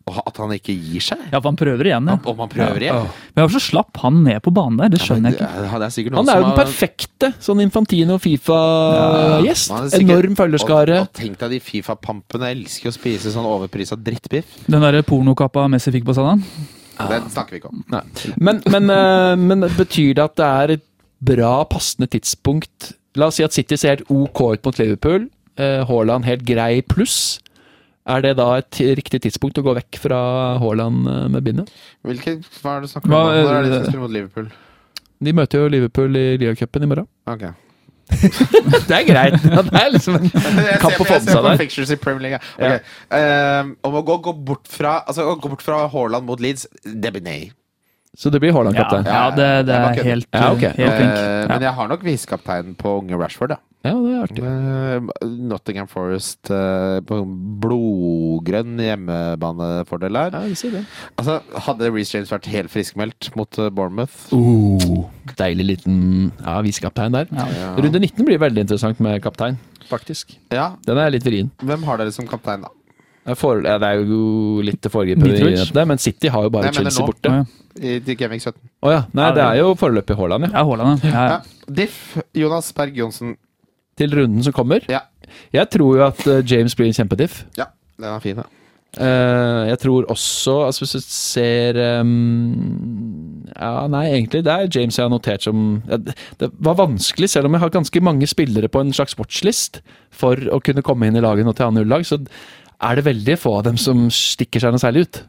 Og at han ikke gir seg. ja, for han prøver igjen, ja. Om han prøver igjen. Åh. Men hvorfor slapp han ned på banen der? Det skjønner jeg ikke. Ja, det er Han er jo den perfekte sånn Infantino Fifa-gjest. Enorm følgerskare. Og, og tenk deg de Fifa-pampene elsker å spise sånn overprisa drittbiff. Den derre pornokappa Messi fikk på seg da? Den snakker vi ikke om. Nei. Men, men, eh, men betyr det at det er et bra, passende tidspunkt La oss si at City ser helt ok ut mot Liverpool. Eh, Haaland helt grei pluss. Er det da et riktig tidspunkt å gå vekk fra Haaland eh, med bindet? Hvilke, hva er det du snakker om? Hva er Når er det de skal spille mot Liverpool? De møter jo Liverpool i Ligacupen i morgen. Ok. Det er greit. Ja, Det er liksom en kapp kamp ser- å få jeg med ser seg på der. Fixtures i Premier League. ja. Ok. Ehm, om å gå, gå bort fra Altså å gå bort fra Haaland mot Leeds, det blir nei. Så det blir Ja, Haaland-kaptein. ja det, det er helt, Ja, okay. helt flink. Eh, Ja. Men jeg har nok visekapteinen på unge Rashford, da. Ja, det er artig. Uh, Nottingham Forest uh, på blodgrønn hjemmebanefordel her. Ja, vi sier det. Altså, hadde Reece James vært helt friskmeldt mot eh, Bournemouth Uh, deilig liten ja, visekaptein der. Ja. ja. Runde 19 blir veldig interessant med kaptein, faktisk. ja, Den er litt vrien. Hvem har dere som kaptein, da? Det For, ja, det er jo litt til foregripe, men City har jo bare Nei, Chelsea borte. Å, Å. I i Gaming 17. ja. Nei, det er jo foreløpig Haaland, ja. Ja, ja. ja. Diff, Jonas Berg Johnsen. Til runden som kommer. Ja. Jeg tror jo at eh, James blir en kjempediff. ja, den er fin, ja. Uh, jeg tror også altså Hvis du ser um, Ja, nei, egentlig. Det er James jeg har notert som ja, det, det var vanskelig, selv om jeg har ganske mange spillere på en slags watchlist for å kunne komme inn i laget nå til annen lag. så er det veldig få av dem som stikker seg noe særlig ut.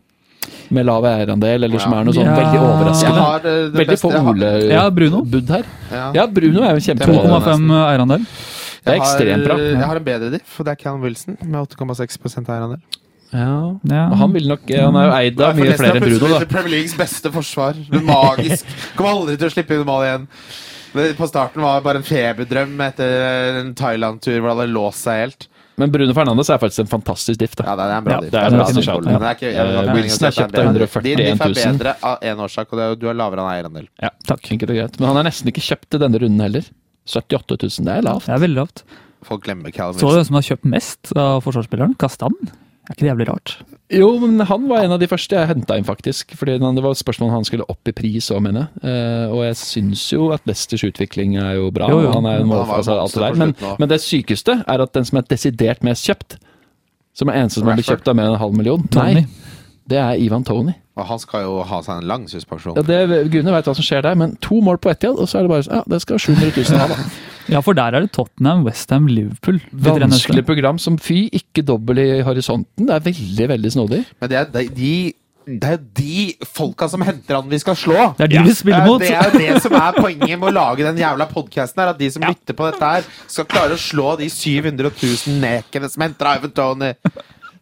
Med lav eierandel, eller som er noe sånn Ja. veldig overraskende. har eh, det Veldig få jeg har- Ja, Bruno. Ole-bud her. Ja. Ja, Bruno er jo Det kjempebra. 2,5 eierandel. Det er ekstremt bra. Jeg har en bedre diff, og det er Callum Wilson med 8,6 eierandel. Ja. Ja. Han vil nok Han er jo eid av mye flere enn Bruno, da. Premier Leagues beste forsvar. Det Magisk. Kommer aldri til å slippe inn mål igjen. På starten var det bare en feberdrøm etter en Thailand-tur hvor det hadde låst seg helt. Men Bruno Fernandes er faktisk en fantastisk diff. Ja, det er en bra Ja, diff. det er en bra diff. Men det er ikke- jeg vil Eh, Wilson er kjøpt av 141 000. Din diff er bedre av én årsak, og det er du har lavere enn eierandel. Ja, takk. Enkelt og greit. Men han er nesten ikke kjøpt til denne runden heller. 78 000, det er lavt. Det er veldig lavt. Folk glemmer Callum Så du hvem som har kjøpt mest av forsvarsspilleren? Kastan? Er ikke det jævlig rart? Jo, men han var en av de første jeg henta inn, faktisk. Fordi det var et spørsmål om han skulle opp i pris òg, mener jeg. Eh, og jeg syns jo at Leicesters utvikling er jo bra. Jo, jo. Han er jo en Han altså, alt det der. Men, men det sykeste er at den som er desidert mest kjøpt, som er eneste som har blitt kjøpt av mer enn en halv million, Tony. nei, det er Ivan Tony. Og han skal jo ha seg en lang suspensjon. Ja, det, Gune veit hva som skjer der, men to mål på Etiad, og så er det bare sånn Ja, det skal 700 000 ha, da. Ja, for der er det Tottenham, Westham, Liverpool. Vanskelig program som fy, ikke dobbel i horisonten. Det er veldig, veldig snodig. Men det er de, de det er jo de folka som henter han vi skal slå! Det er de vi spiller mot! Det er jo det som er poenget med å lage den jævla podkasten. At de som lytter på dette her, skal klare å slå de 700 000 nekene som henter Ivan Tony.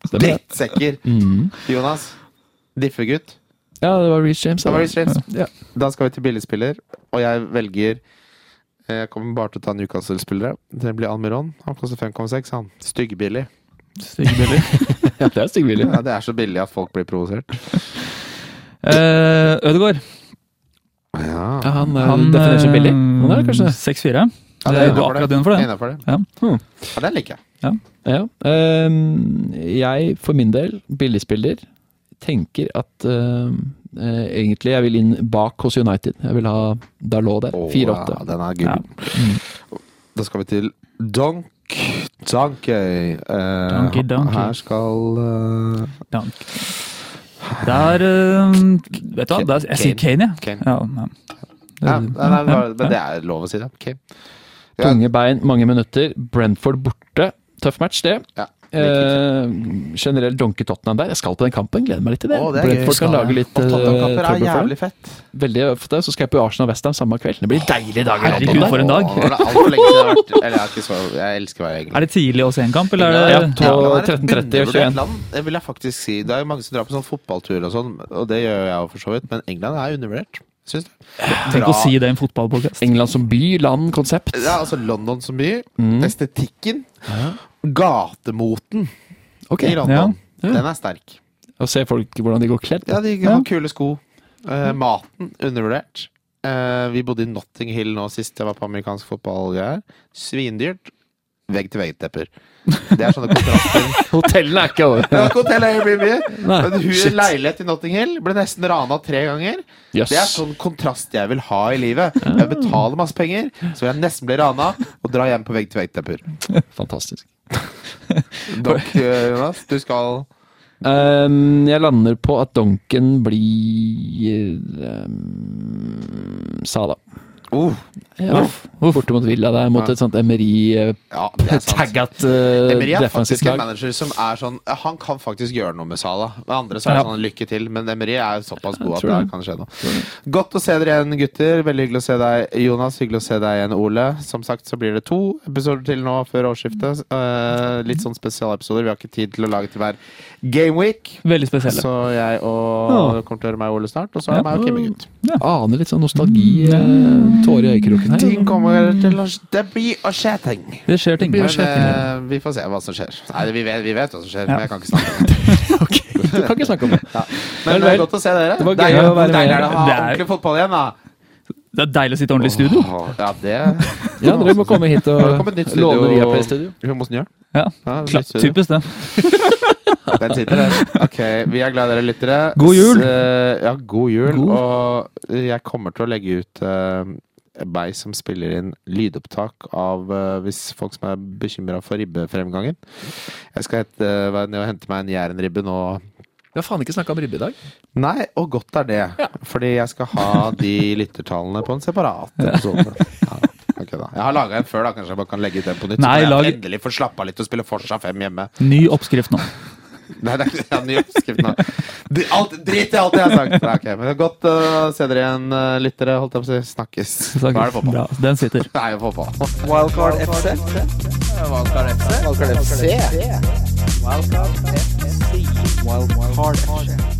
Det. Drittsekker. Mm. Jonas, diffegutt. Ja, det var Reece James. Det var Reece James. Ja. Da skal vi til billigspiller, og jeg velger Jeg kommer bare til å ta Newcastle-spillere. Det blir Almiron. Han koster 5,6. han. Styggbillig. Styggbillig? ja, det er styggbillig. Ja, det er så billig at folk blir provosert. Uh, Ødegaard. Ja, Ja, han er Han definerer seg billig. eh, Han er kanskje. 6-4. Ja, Det er akkurat innenfor det. Innenfor det. Ja. Hmm. Ja, den liker jeg. Ja. ehm, jeg, for min del, billigspiller, tenker at ehm, eh, egentlig jeg vil inn bak hos United. Jeg vil ha Dalot der. Åh, 4-8. ja, den er Ja. gull. Da skal vi til Donk Donkey. Eh, Donkey, donkey. Her skal eh, Dank. Der eh, Vet du hva, der, jeg sier Kane, jeg. Kane. Ja, ja. ja, nei, nei, Ja, men det er lov å si det. Okay. Ja, Tunge bein, mange minutter. Brentford borte. Tøff match, det. ja. Eh, generelt donke Tottenham der. Jeg skal på den kampen, gleder meg litt til det. Å, det. Brentford kan lage litt uh, trøbbel for dem. fett. Veldig ofte så skal jeg på Arsenal Westham samme kveld. Det blir deilige dager. i Herregud, for en dag. Er jeg er elsker England. Er det tidlig å se en kamp, eller Ja, et 13.30 og 21. Det vil jeg faktisk si. Det er mange som drar på sånn fotballtur og sånn, og det gjør jeg jo for så vidt, men England er undervurdert. Syns du? Tenk å si det i en fotballpodkast. England som by, land, konsept. Ja, altså London som by. Mm. Estetikken. Gatemoten okay, i London. Ja. Den er sterk. Og se folk hvordan de går kledd. Ja, de Ja. har kule sko. Uh, maten undervurdert. Uh, vi bodde i Notting Hill nå sist jeg var på amerikansk fotball. Svindyrt. Vegg-til-vegg-tepper. Det er sånne kontraster. Hotellene er ikke over. Det er ikke hotell Airbnb. Nei, Men hun shit. leilighet i Notting Hill ble nesten rana tre ganger. Yes. Det er sånn kontrast jeg vil ha i livet. Jeg betaler masse penger, så vil jeg nesten bli rana og dra hjem på vegg-til-vegg-tepper. Fantastisk. Dere, eh, Jonas, du skal Um, jeg lander på at Donken blir um, Sala. Uh, Ja, borte mot Villa der, mot Ja. et sånt Emery uh, ja, uh, Emery er faktisk en manager som er sånn Han kan faktisk gjøre noe med Salah. Med andre så er det Ja. sånn lykke til, men Emery er såpass god at det det. kan skje noe. Godt å se dere igjen, gutter. Veldig hyggelig å se deg, Jonas. Hyggelig å se deg igjen, Ole. Som sagt så blir det to episoder til nå før årsskiftet. Uh, litt sånn spesialepisoder. Vi har ikke tid til å lage til hver gameweek. Veldig spesielle. Så jeg og kommer til å høre meg og Ole snart. Og så er det meg og Kimme Gutt. Aner litt sånn nostalgi. Uh, Tårer i øyekroken her. Ting kommer til å Det blir å skje ting. Det skjer ting. blir Men å skje ting. eh, vi får se hva som skjer. Nei, vi vet, vi vet hva som skjer, Ja. men jeg kan ikke snakke om det. okay. Du kan ikke snakke om det. Men Vel, det er godt å se dere. Det var gøy å være med. deilig er det å ha ordentlig fotball igjen, da. Det er deilig å sitte ordentlig i studio. Åh, ja, det Ja, dere må komme hit det og kommet nytt låne Viaplay-studio. Humosnjør? Ja, Ja, Kla nytt studio. typisk det. Den sitter der. Ok, vi er glad i dere lyttere. God jul. S- eh, ja, god jul. God. Og jeg kommer til å legge ut uh, meg som spiller inn lydopptak av eh, hvis folk som er bekymra for ribbefremgangen. Jeg skal hete, eh, være ned og hente meg en Jærenribbe nå. Vi har faen ikke snakka om ribbe i dag. Nei, og godt er det. Fordi jeg skal ha de lyttertallene på en separat episode. Ja, Okay, da. Jeg har laga en før, da. Kanskje jeg bare kan legge ut den på nytt. Nei, så lag- jeg endelig får slappa litt og spille Forsa 5 hjemme. Ny oppskrift nå. Nei, det er ikke ja, ny oppskrift nå. Alt- Drit i alt jeg har sagt! Nei, okay, Men det er godt å se dere igjen, eh, lyttere. Holdt jeg på å si. Snakkes. Nå er det på? Bra, den sitter. Nei, på på. Wildcard FC. Wildcard FC. Wildcard FC. Wildcard FC. Wildcard FC. wild card action.